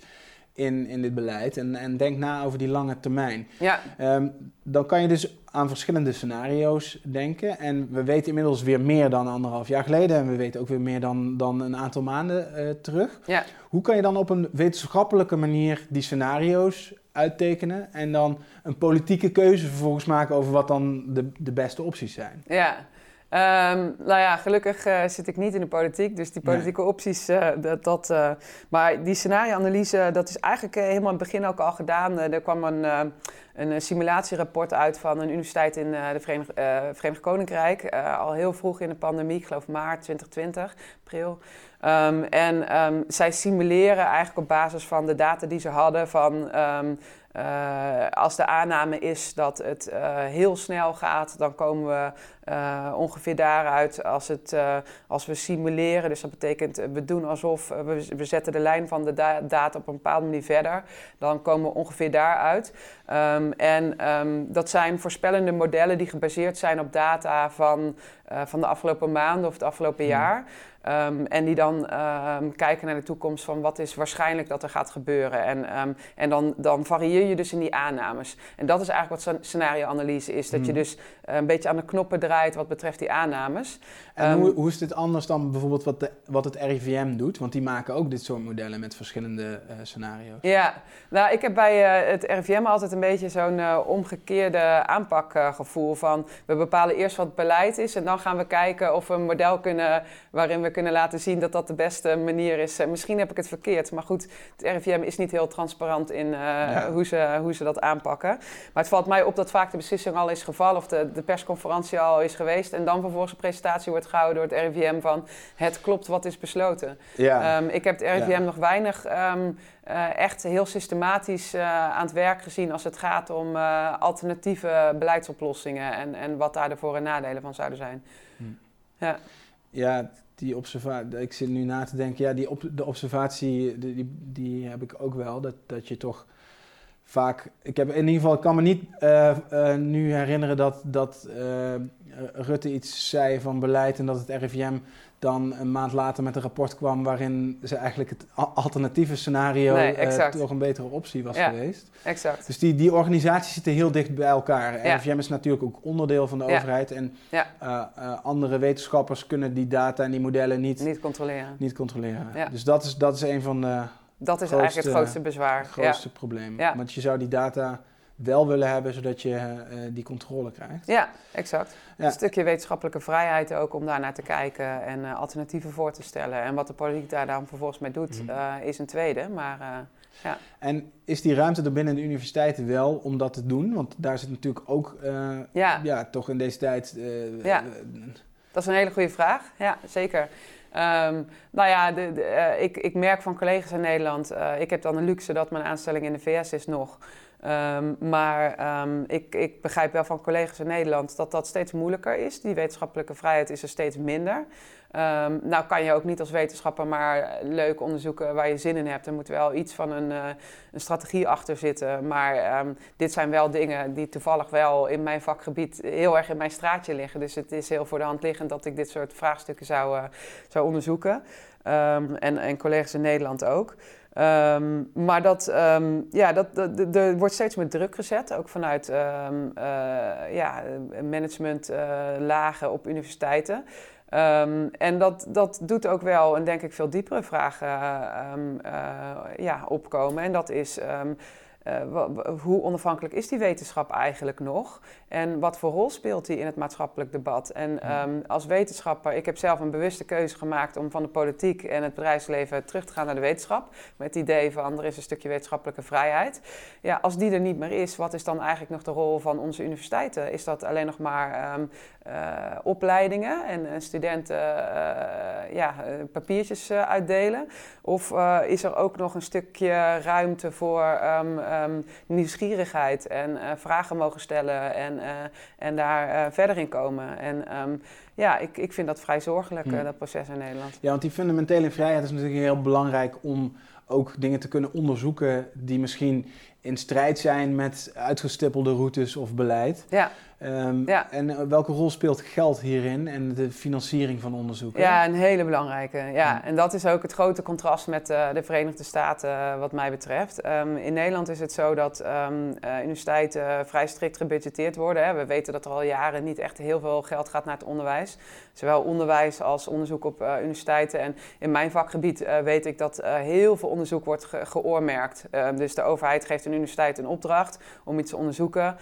in, in dit beleid en, en denk na over die lange termijn. Ja. Um, dan kan je dus aan verschillende scenario's denken. En we weten inmiddels weer meer dan anderhalf jaar geleden. En we weten ook weer meer dan, dan een aantal maanden uh, terug. Ja. Hoe kan je dan op een wetenschappelijke manier die scenario's uittekenen en dan een politieke keuze vervolgens maken over wat dan de, de beste opties zijn? Ja, Um, nou ja, gelukkig uh, zit ik niet in de politiek, dus die politieke nee. opties, uh, dat... dat uh, maar die scenarioanalyse, dat is eigenlijk helemaal in het begin ook al gedaan. er kwam een, een simulatierapport uit van een universiteit in de Verenigd, Verenigd Koninkrijk. al heel vroeg in de pandemie, ik geloof maart 2020, april. Um, en um, zij simuleren eigenlijk op basis van de data die ze hadden van... Uh, als de aanname is dat het uh, heel snel gaat, dan komen we uh, ongeveer daaruit. Als, het, als we simuleren, dus dat betekent we doen alsof we, we zetten de lijn van de da data op een bepaalde manier verder, dan komen we ongeveer daaruit. Um, en um, dat zijn voorspellende modellen die gebaseerd zijn op data van, van de afgelopen maanden of het afgelopen hmm. jaar. Um, en die dan um, kijken naar de toekomst van wat is waarschijnlijk dat er gaat gebeuren. En, um, en dan, dan varieer je dus in die aannames. En dat is eigenlijk wat scenarioanalyse is. Dat je hmm. dus uh, een beetje aan de knoppen draait wat betreft die aannames. En hoe, hoe is dit anders dan bijvoorbeeld wat, de, wat het RIVM doet? Want die maken ook dit soort modellen met verschillende uh, scenario's. Ja, nou ik heb bij uh, het RIVM altijd een beetje zo'n omgekeerde aanpakgevoel van... we bepalen eerst wat het beleid is en dan gaan we kijken of we een model kunnen waarin we kunnen laten zien dat dat de beste manier is. Uh, misschien heb ik het verkeerd, maar goed, het RIVM is niet heel transparant in uh, ja. hoe, ze, hoe ze dat aanpakken. Maar het valt mij op dat vaak de beslissing al is gevallen of de, de persconferentie al is geweest. En dan vervolgens een presentatie wordt gehouden door het RIVM van het klopt wat is besloten. Ja. Ehm, ik heb het RIVM nog weinig ehm, eh, echt heel systematisch uh, aan het werk gezien als het gaat om uh, alternatieve beleidsoplossingen en, en wat daar de voor- en nadelen van zouden zijn. Hm. Ja. ja, die observatie, ik zit nu na te denken, ja, die op, de observatie, die, die heb ik ook wel, dat, dat je toch vaak, ik heb in ieder geval, kan me niet uh, uh, nu herinneren dat, dat uh, Rutte iets zei van beleid en dat het RIVM dan een maand later met een rapport kwam waarin ze eigenlijk het alternatieve scenario nee, toch een betere optie was ja, geweest. Exact. Dus die, die organisaties zitten heel dicht bij elkaar. Ja. RIVM is natuurlijk ook onderdeel van de overheid en andere wetenschappers kunnen die data en die modellen niet, niet controleren. Niet controleren. Dus dat is, dat is een van de dat is eigenlijk het grootste bezwaar. Het grootste probleem. Want je zou die data wel willen hebben, zodat je die controle krijgt. Ja, exact. Een stukje wetenschappelijke vrijheid ook om daar naar te kijken en uh, alternatieven voor te stellen. En wat de politiek daar dan vervolgens mee doet, mm. uh, is een tweede. Maar, ja. En is die ruimte er binnen de universiteiten wel om dat te doen? Want daar zit natuurlijk ook, ja. ja. toch in deze tijd... ja, dat is een hele goede vraag. Ja, zeker. Um, nou ja, de, de, uh, ik, ik merk van collega's in Nederland, uh, ik heb dan de luxe dat mijn aanstelling in de VS is nog. Um, maar um, ik, ik begrijp wel van collega's in Nederland dat dat steeds moeilijker is. Die wetenschappelijke vrijheid is er steeds minder. Um, nou kan je ook niet als wetenschapper maar leuk onderzoeken waar je zin in hebt. Er moet wel iets van een, uh, een strategie achter zitten. Maar dit zijn wel dingen die toevallig wel in mijn vakgebied heel erg in mijn straatje liggen. Dus het is heel voor de hand liggend dat ik dit soort vraagstukken zou, uh, zou onderzoeken. En, en collega's in Nederland ook. Um, maar dat, um, ja, dat, er wordt steeds meer druk gezet, ook vanuit um, uh, ja, managementlagen uh, op universiteiten. En dat, dat doet ook wel een denk ik veel diepere vragen uh, ja, opkomen. En dat is uh, hoe onafhankelijk is die wetenschap eigenlijk nog? En wat voor rol speelt die in het maatschappelijk debat? En um, als wetenschapper, ik heb zelf een bewuste keuze gemaakt om van de politiek en het bedrijfsleven terug te gaan naar de wetenschap. Met het idee van er is een stukje wetenschappelijke vrijheid. Ja, als die er niet meer is, wat is dan eigenlijk nog de rol van onze universiteiten? Is dat alleen nog maar um, uh, opleidingen en, en studenten uh, ja, papiertjes uitdelen? Of is er ook nog een stukje ruimte voor um, nieuwsgierigheid en vragen mogen stellen en en daar verder in komen. En um, ja, ik, ik vind dat vrij zorgelijk, dat proces in Nederland. Ja, want die fundamentele vrijheid is natuurlijk heel belangrijk om ook dingen te kunnen onderzoeken die misschien in strijd zijn met uitgestippelde routes of beleid. Ja. Um, ja. En eh, welke rol speelt geld hierin en de financiering van onderzoek? Ja, een hele belangrijke. Ja. En dat is ook het grote contrast met uh, de Verenigde Staten uh, wat mij betreft. Um, in Nederland is het zo dat um, universiteiten vrij strikt gebudgeteerd worden. Hè. We weten dat er al jaren niet echt heel veel geld gaat naar het onderwijs. Zowel onderwijs als onderzoek op universiteiten. En in mijn vakgebied weet ik dat heel veel onderzoek wordt ge geoormerkt. dus de overheid geeft een universiteit een opdracht om iets te onderzoeken.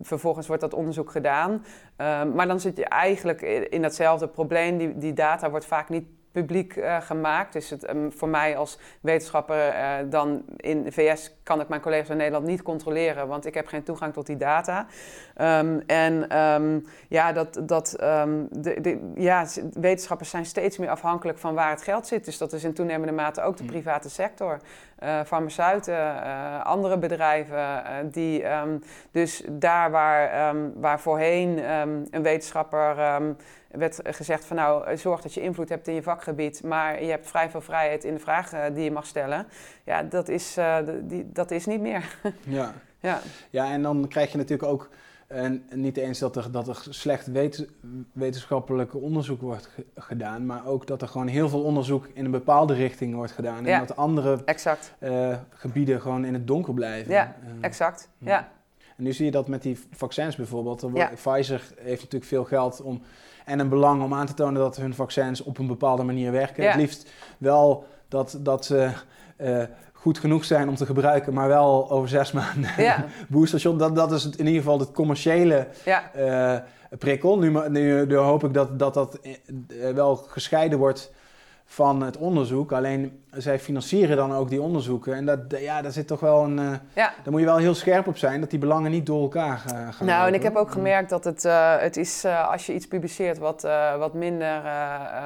vervolgens wordt dat onderzoek gedaan. Um, maar dan zit je eigenlijk in datzelfde probleem. Die, die data wordt vaak niet publiek uh, gemaakt. Dus het, um, voor mij als wetenschapper uh, dan in de VS kan ik mijn collega's in Nederland niet controleren, want ik heb geen toegang tot die data. Um, en um, ja, dat, dat, de, de, ja, wetenschappers zijn steeds meer afhankelijk van waar het geld zit. Dus dat is in toenemende mate ook de mm. private sector. Uh, farmaceuten, andere bedrijven, die dus daar waar, waar voorheen een wetenschapper werd gezegd van nou, zorg dat je invloed hebt in je vakgebied, maar je hebt vrij veel vrijheid in de vragen die je mag stellen. Ja, dat is, uh, die, dat is niet meer. ja. ja. ja, en dan krijg je natuurlijk ook en niet eens dat er, dat er slecht wet, wetenschappelijk onderzoek wordt gedaan, maar ook dat er gewoon heel veel onderzoek in een bepaalde richting wordt gedaan. En dat andere uh, gebieden gewoon in het donker blijven. Ja, uh, exact. Ja. En nu zie je dat met die vaccins bijvoorbeeld. Ja. Pfizer heeft natuurlijk veel geld om en een belang om aan te tonen dat hun vaccins op een bepaalde manier werken. Het liefst wel dat, dat ze uh, goed genoeg zijn om te gebruiken, maar wel over zes maanden ja. Dat, dat is het, in ieder geval het commerciële ja. uh, prikkel. Nu, nu, nu, hoop ik dat dat, dat uh, wel gescheiden wordt van het onderzoek. Alleen zij financieren dan ook die onderzoeken. En dat, ja, daar zit toch wel een. Uh, ja. Daar moet je wel heel scherp op zijn dat die belangen niet door elkaar uh, gaan. Nou, en ik heb ook gemerkt dat het, uh, het is als je iets publiceert wat, wat minder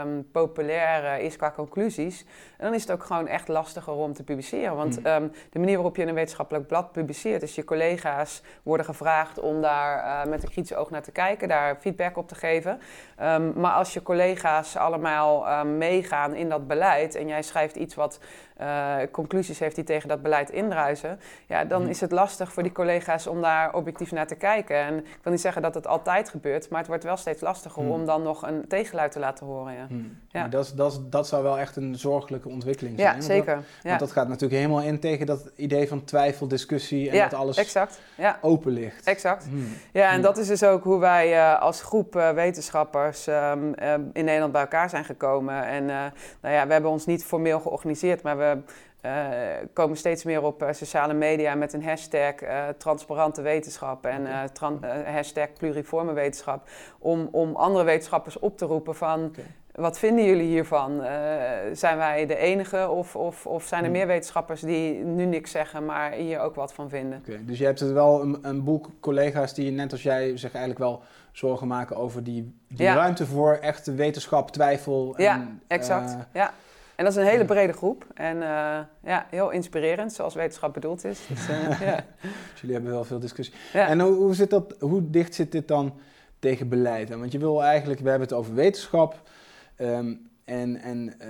um, populair is qua conclusies. dan is het ook gewoon echt lastiger om te publiceren. Want mm. um, de manier waarop je in een wetenschappelijk blad publiceert, is je collega's worden gevraagd om daar met een kritisch oog naar te kijken, daar feedback op te geven. Um, maar als je collega's allemaal meegaan in dat beleid en jij schrijft iets wat uh, conclusies heeft die tegen dat beleid indruisen, ja, dan mhm. is het lastig voor die collega's om daar objectief naar te kijken. En ik wil niet zeggen dat het altijd gebeurt, maar het wordt wel steeds lastiger mhm. om dan nog een tegenluid te laten horen. Ja. Mhm. ja. Dat, dat, dat zou wel echt een zorgelijke ontwikkeling zijn. Ja, zeker. Want dat, want dat gaat natuurlijk helemaal in tegen dat idee van twijfel, discussie en dat alles exact. Ja. open ligt. Exact. Ja, en dat is dus ook hoe wij uh, als groep uh, wetenschappers um, in Nederland bij elkaar zijn gekomen. En nou ja, we hebben ons niet formeel georganiseerd, maar we komen steeds meer op uh, sociale media met een hashtag transparante wetenschap en hashtag pluriforme wetenschap. Om, om andere wetenschappers op te roepen van okay. wat vinden jullie hiervan? zijn wij de enige of, of, of zijn er hmm. meer wetenschappers die nu niks zeggen, maar hier ook wat van vinden? Okay. Dus je hebt het wel een, een boel collega's die net als jij zich eigenlijk wel zorgen maken over die, die ruimte voor echte wetenschap, twijfel. En, ja, exact. ja. En dat is een hele brede groep. En uh, ja, heel inspirerend, zoals wetenschap bedoeld is. Dus, uh, ja. jullie hebben wel veel discussie. Ja. En hoe, hoe, zit dat, hoe dicht zit dit dan tegen beleid? Want je wil eigenlijk, we hebben het over wetenschap. Um, en, en uh,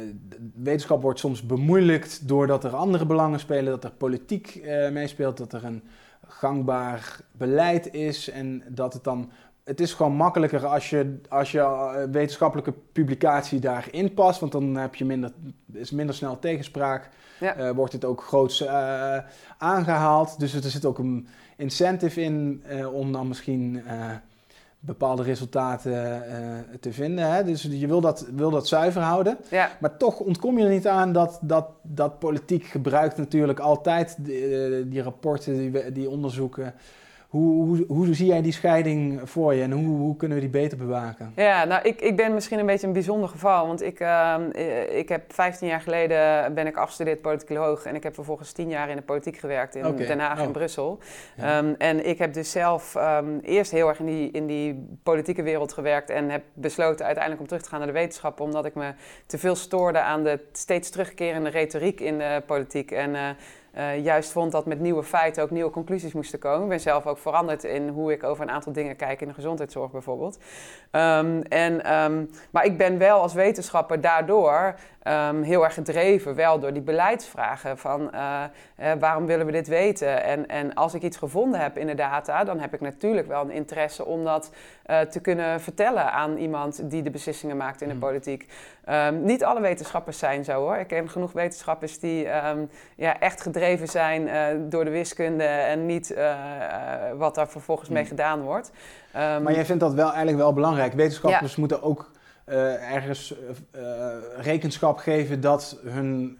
wetenschap wordt soms bemoeilijkt doordat er andere belangen spelen, dat er politiek meespeelt, dat er een gangbaar beleid is en dat het dan het is gewoon makkelijker als je, als je uh, wetenschappelijke publicatie daarin past, want dan heb je minder, is minder snel tegenspraak. Ja. Uh, wordt het ook groots uh, aangehaald. Dus er zit ook een incentive in om dan misschien bepaalde resultaten te vinden. Hè? Dus je wil dat, wil dat zuiver houden. Ja. Maar toch ontkom je er niet aan dat, dat, dat politiek gebruikt natuurlijk altijd die, die rapporten, die, die onderzoeken. Hoe, hoe, hoe, zie jij die scheiding voor je en hoe, hoe, kunnen we die beter bewaken? Ja, nou, ik, ik ben misschien een beetje een bijzonder geval. Want ik, uh, ik heb 15 jaar geleden ben ik afgestudeerd politicoloog. En ik heb vervolgens 10 jaar in de politiek gewerkt in Den Haag en oh. Brussel. Um, en ik heb dus zelf um, eerst heel erg in die, in die politieke wereld gewerkt. En heb besloten uiteindelijk om terug te gaan naar de wetenschappen. Omdat ik me te veel stoorde aan de steeds terugkerende retoriek in de politiek. En... Uh, uh, juist vond dat met nieuwe feiten ook nieuwe conclusies moesten komen. Ik ben zelf ook veranderd in hoe ik over een aantal dingen kijk in de gezondheidszorg bijvoorbeeld. Um, en, um, maar ik ben wel als wetenschapper daardoor um, heel erg gedreven, wel door die beleidsvragen van uh, waarom willen we dit weten? En, en als ik iets gevonden heb in de data, dan heb ik natuurlijk wel een interesse om dat uh, te kunnen vertellen aan iemand die de beslissingen maakt in de hmm. politiek. Um, niet alle wetenschappers zijn zo hoor. Ik ken genoeg wetenschappers die um, ja, echt gedreven zijn uh, door de wiskunde en niet wat daar vervolgens mee hmm. gedaan wordt. maar jij vindt dat wel eigenlijk wel belangrijk. Wetenschappers ja. moeten ook ergens uh, rekenschap geven dat hun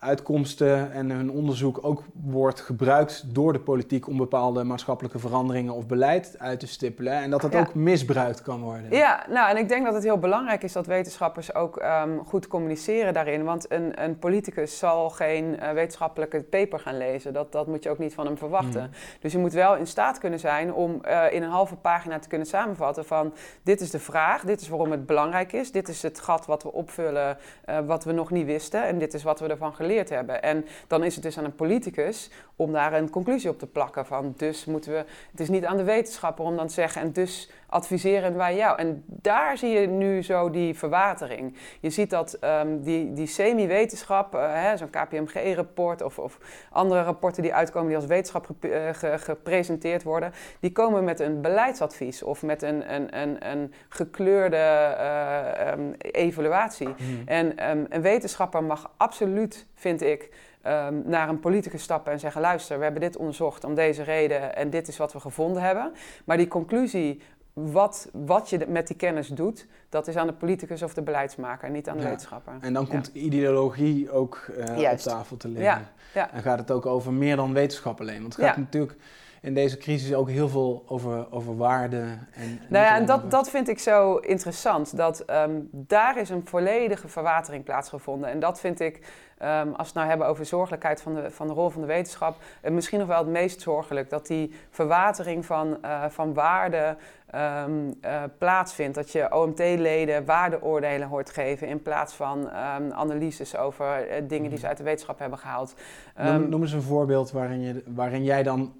uitkomsten en hun onderzoek ook wordt gebruikt door de politiek om bepaalde maatschappelijke veranderingen of beleid uit te stippelen. En dat dat ook misbruikt kan worden. Ja, nou en ik denk dat het heel belangrijk is dat wetenschappers ook um, goed communiceren daarin. Want een, een politicus zal geen uh, wetenschappelijke paper gaan lezen. Dat, dat moet je ook niet van hem verwachten. Hmm. Dus je moet wel in staat kunnen zijn om uh, in een halve pagina te kunnen samenvatten van dit is de vraag, dit is waarom het belangrijk is, dit is het gat wat we opvullen, uh, wat we nog niet wisten en dit is wat we ervan geleerd hebben. En dan is het dus aan een politicus om daar een conclusie op te plakken van dus moeten we, het is niet aan de wetenschapper om dan te zeggen en dus adviseren wij jou. En daar zie je nu zo die verwatering. Je ziet dat um, die, die semi-wetenschap, uh, zo'n KPMG-rapport of, of, andere rapporten die uitkomen die als wetenschap uh, gepresenteerd worden, die komen met een beleidsadvies of met een, een, een, een gekleurde uh, um, evaluatie. Hmm. En um, een wetenschapper mag absoluut, vind ik, um, naar een politicus stappen en zeggen: luister, we hebben dit onderzocht om deze reden en dit is wat we gevonden hebben. Maar die conclusie, wat, wat je met die kennis doet, dat is aan de politicus of de beleidsmaker, niet aan de wetenschapper. En dan komt ideologie ook uh, op tafel te liggen. Ja. En gaat het ook over meer dan wetenschap alleen. Want het gaat natuurlijk in deze crisis ook heel veel over, over waarde. En, nou ja, en dat, dat vind ik zo interessant. Dat ehm, daar is een volledige verwatering plaatsgevonden. En dat vind ik, ehm, als we het nou hebben over zorgelijkheid van de, van de rol van de wetenschap, uh, misschien nog wel het meest zorgelijk. Dat die verwatering van, uh, van waarde um, uh, plaatsvindt. Dat je OMT-leden waardeoordelen hoort geven in plaats van analyses over dingen die ze uit de wetenschap hebben gehaald. Noem, noem eens een voorbeeld waarin, je, waarin jij dan eh, eh,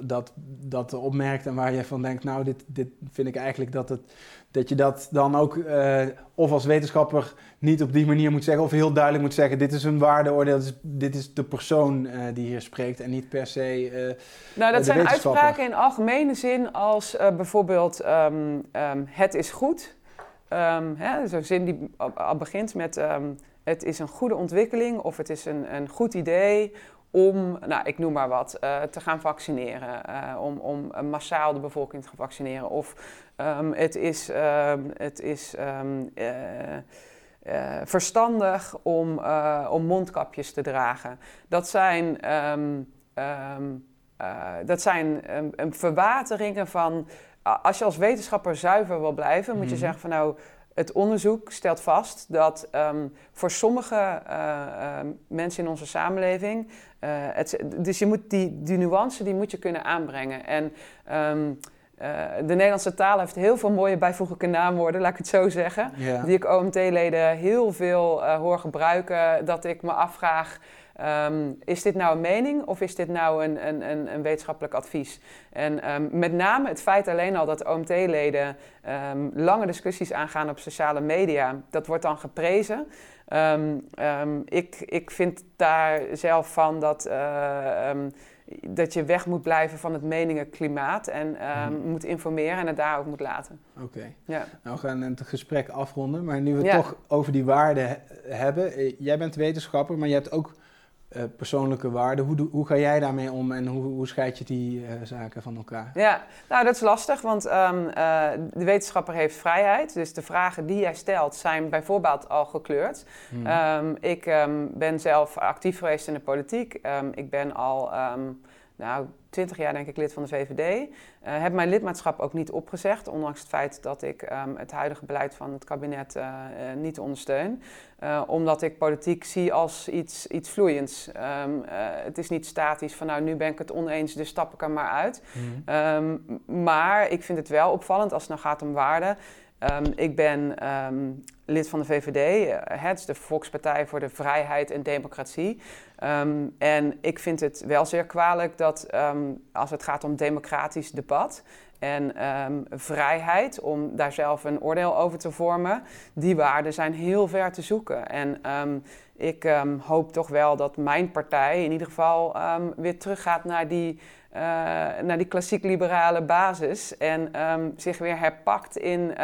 dat, dat opmerkt en waar je van denkt, nou, dit, dit vind ik eigenlijk dat, het, dat je dat dan ook uh, of als wetenschapper niet op die manier moet zeggen, of heel duidelijk moet zeggen, dit is een waardeoordeel, dit is, dit is de persoon uh, die hier spreekt en niet per se. Uh, nou, dat zijn uitspraken in algemene zin als bijvoorbeeld um, um, het is goed. Um, Zo'n zin die al begint met het is een goede ontwikkeling of het is een, een goed idee om, nou, ik noem maar wat, uh, te gaan vaccineren. Uh, om, om massaal de bevolking te gaan vaccineren. Of um, het is, um, het is um, uh, verstandig om, om mondkapjes te dragen. Dat zijn, dat zijn verwateringen van. Als je als wetenschapper zuiver wil blijven, moet je mhm. zeggen van nou het onderzoek stelt vast dat um, voor sommige uh, uh, mensen in onze samenleving. Uh, het, dus je moet die, die nuance die moet je kunnen aanbrengen. En um, de Nederlandse taal heeft heel veel mooie bijvoeglijke naamwoorden, laat ik het zo zeggen. Yeah. Die ik OMT-leden heel veel hoor gebruiken. Dat ik me afvraag. Um, is dit nou een mening of is dit nou een, een, een, een wetenschappelijk advies? En um, met name het feit alleen al dat OMT-leden um, lange discussies aangaan op sociale media, dat wordt dan geprezen. ik, ik vind daar zelf van dat, uh, dat je weg moet blijven van het meningenklimaat en mm. moet informeren en het daar ook moet laten. Oké. Okay. Ja. Nou, we gaan het gesprek afronden, maar nu we het ja. toch over die waarden hebben. Eh, jij bent wetenschapper, maar je hebt ook uh, persoonlijke waarden. Hoe, hoe ga jij daarmee om en hoe, hoe scheid je die uh, zaken van elkaar? Ja, nou dat is lastig, want um, uh, de wetenschapper heeft vrijheid. Dus de vragen die jij stelt zijn bijvoorbeeld al gekleurd. Hmm. Um, ik um, ben zelf actief geweest in de politiek. ik ben al nou, 20 jaar denk ik lid van de VVD. Uh, heb mijn lidmaatschap ook niet opgezegd, ondanks het feit dat ik um, het huidige beleid van het kabinet uh, uh, niet ondersteun. omdat ik politiek zie als iets, iets vloeiends. Um, het is niet statisch van nou nu ben ik het oneens, dus stap ik er maar uit. Mm. Um, maar ik vind het wel opvallend als het nou gaat om waarden. ik ben lid van de VVD. Het is de Volkspartij voor de Vrijheid en Democratie. Um, en ik vind het wel zeer kwalijk dat um, als het gaat om democratisch debat en um, vrijheid om daar zelf een oordeel over te vormen, die waarden zijn heel ver te zoeken. En ik hoop toch wel dat mijn partij in ieder geval weer teruggaat naar die uh, naar die klassiek liberale basis en zich weer herpakt in.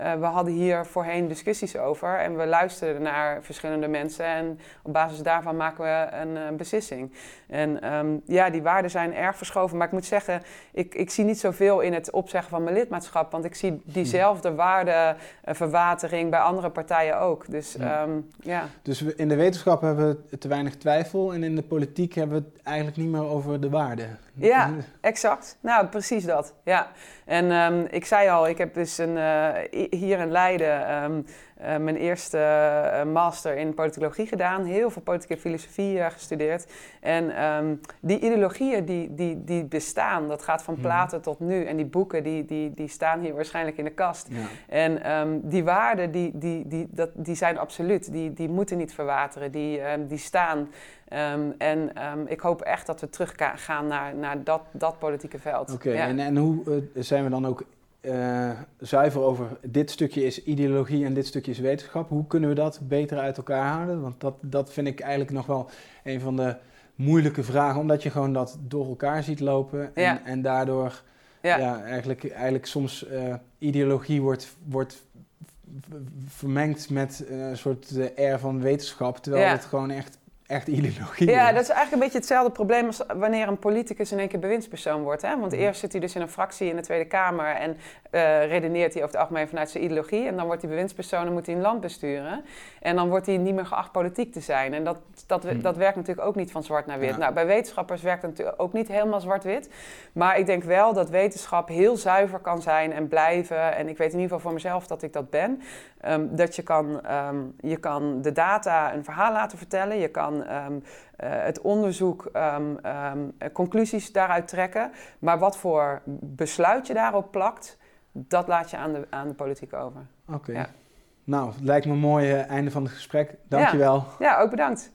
Uh, we hadden hier voorheen discussies over en we luisterden naar verschillende mensen en op basis daarvan maken we een uh, beslissing. En um, ja, die waarden zijn erg verschoven, maar ik moet zeggen, ik, ik zie niet zoveel in het opzeggen van mijn lidmaatschap, want ik zie diezelfde waardeverwatering bij andere partijen ook. Dus ja. ja. Dus in de wetenschap hebben we te weinig twijfel en in de politiek hebben we het eigenlijk niet meer over de waarden. Ja, exact. Nou, precies dat. Ja. En um, ik zei al, ik heb dus een, uh, hier in Leiden um, uh, mijn eerste uh, master in politicologie gedaan. Heel veel politieke filosofie gestudeerd. En um, die ideologieën die, die, die bestaan, dat gaat van mhm. Platen tot nu. En die boeken die, die, die staan hier waarschijnlijk in de kast. Ja. En die waarden, die, die, die, dat, die zijn absoluut. Die, die moeten niet verwateren. Die, die staan. Um, en um, ik hoop echt dat we terug gaan naar, naar dat, dat politieke veld. Oké, okay, ja. en, en hoe uh, zijn we dan ook uh, zuiver over dit stukje is ideologie en dit stukje is wetenschap? Hoe kunnen we dat beter uit elkaar houden? Want dat, dat vind ik eigenlijk nog wel een van de moeilijke vragen, omdat je gewoon dat door elkaar ziet lopen en, ja. en daardoor ja. ja. eigenlijk, eigenlijk soms uh, ideologie wordt, wordt vermengd met een soort air van wetenschap, terwijl het gewoon echt echt ideologie Ja, dat is eigenlijk een beetje hetzelfde probleem als wanneer een politicus in één keer bewindspersoon wordt. Hè? Want Mhm. eerst zit hij dus in een fractie in de Tweede Kamer en eh, redeneert hij over het algemeen vanuit zijn ideologie. En dan wordt hij bewindspersoon en moet hij een land besturen. En dan wordt hij niet meer geacht politiek te zijn. En dat, dat, Mhm. dat werkt natuurlijk ook niet van zwart naar wit. Ja. Nou, bij wetenschappers werkt het natuurlijk ook niet helemaal zwart-wit. Maar ik denk wel dat wetenschap heel zuiver kan zijn en blijven. En ik weet in ieder geval voor mezelf dat ik dat ben. Ehm, dat je kan, ehm, je kan de data een verhaal laten vertellen. Je kan ehm, eh, het onderzoek ehm, ehm, eh, conclusies daaruit trekken. Maar wat voor besluit je daarop plakt, dat laat je aan de, aan de politiek over. Oké. Ja. Nou, het lijkt me een mooi einde van het gesprek. Dankjewel. Ja, ook bedankt.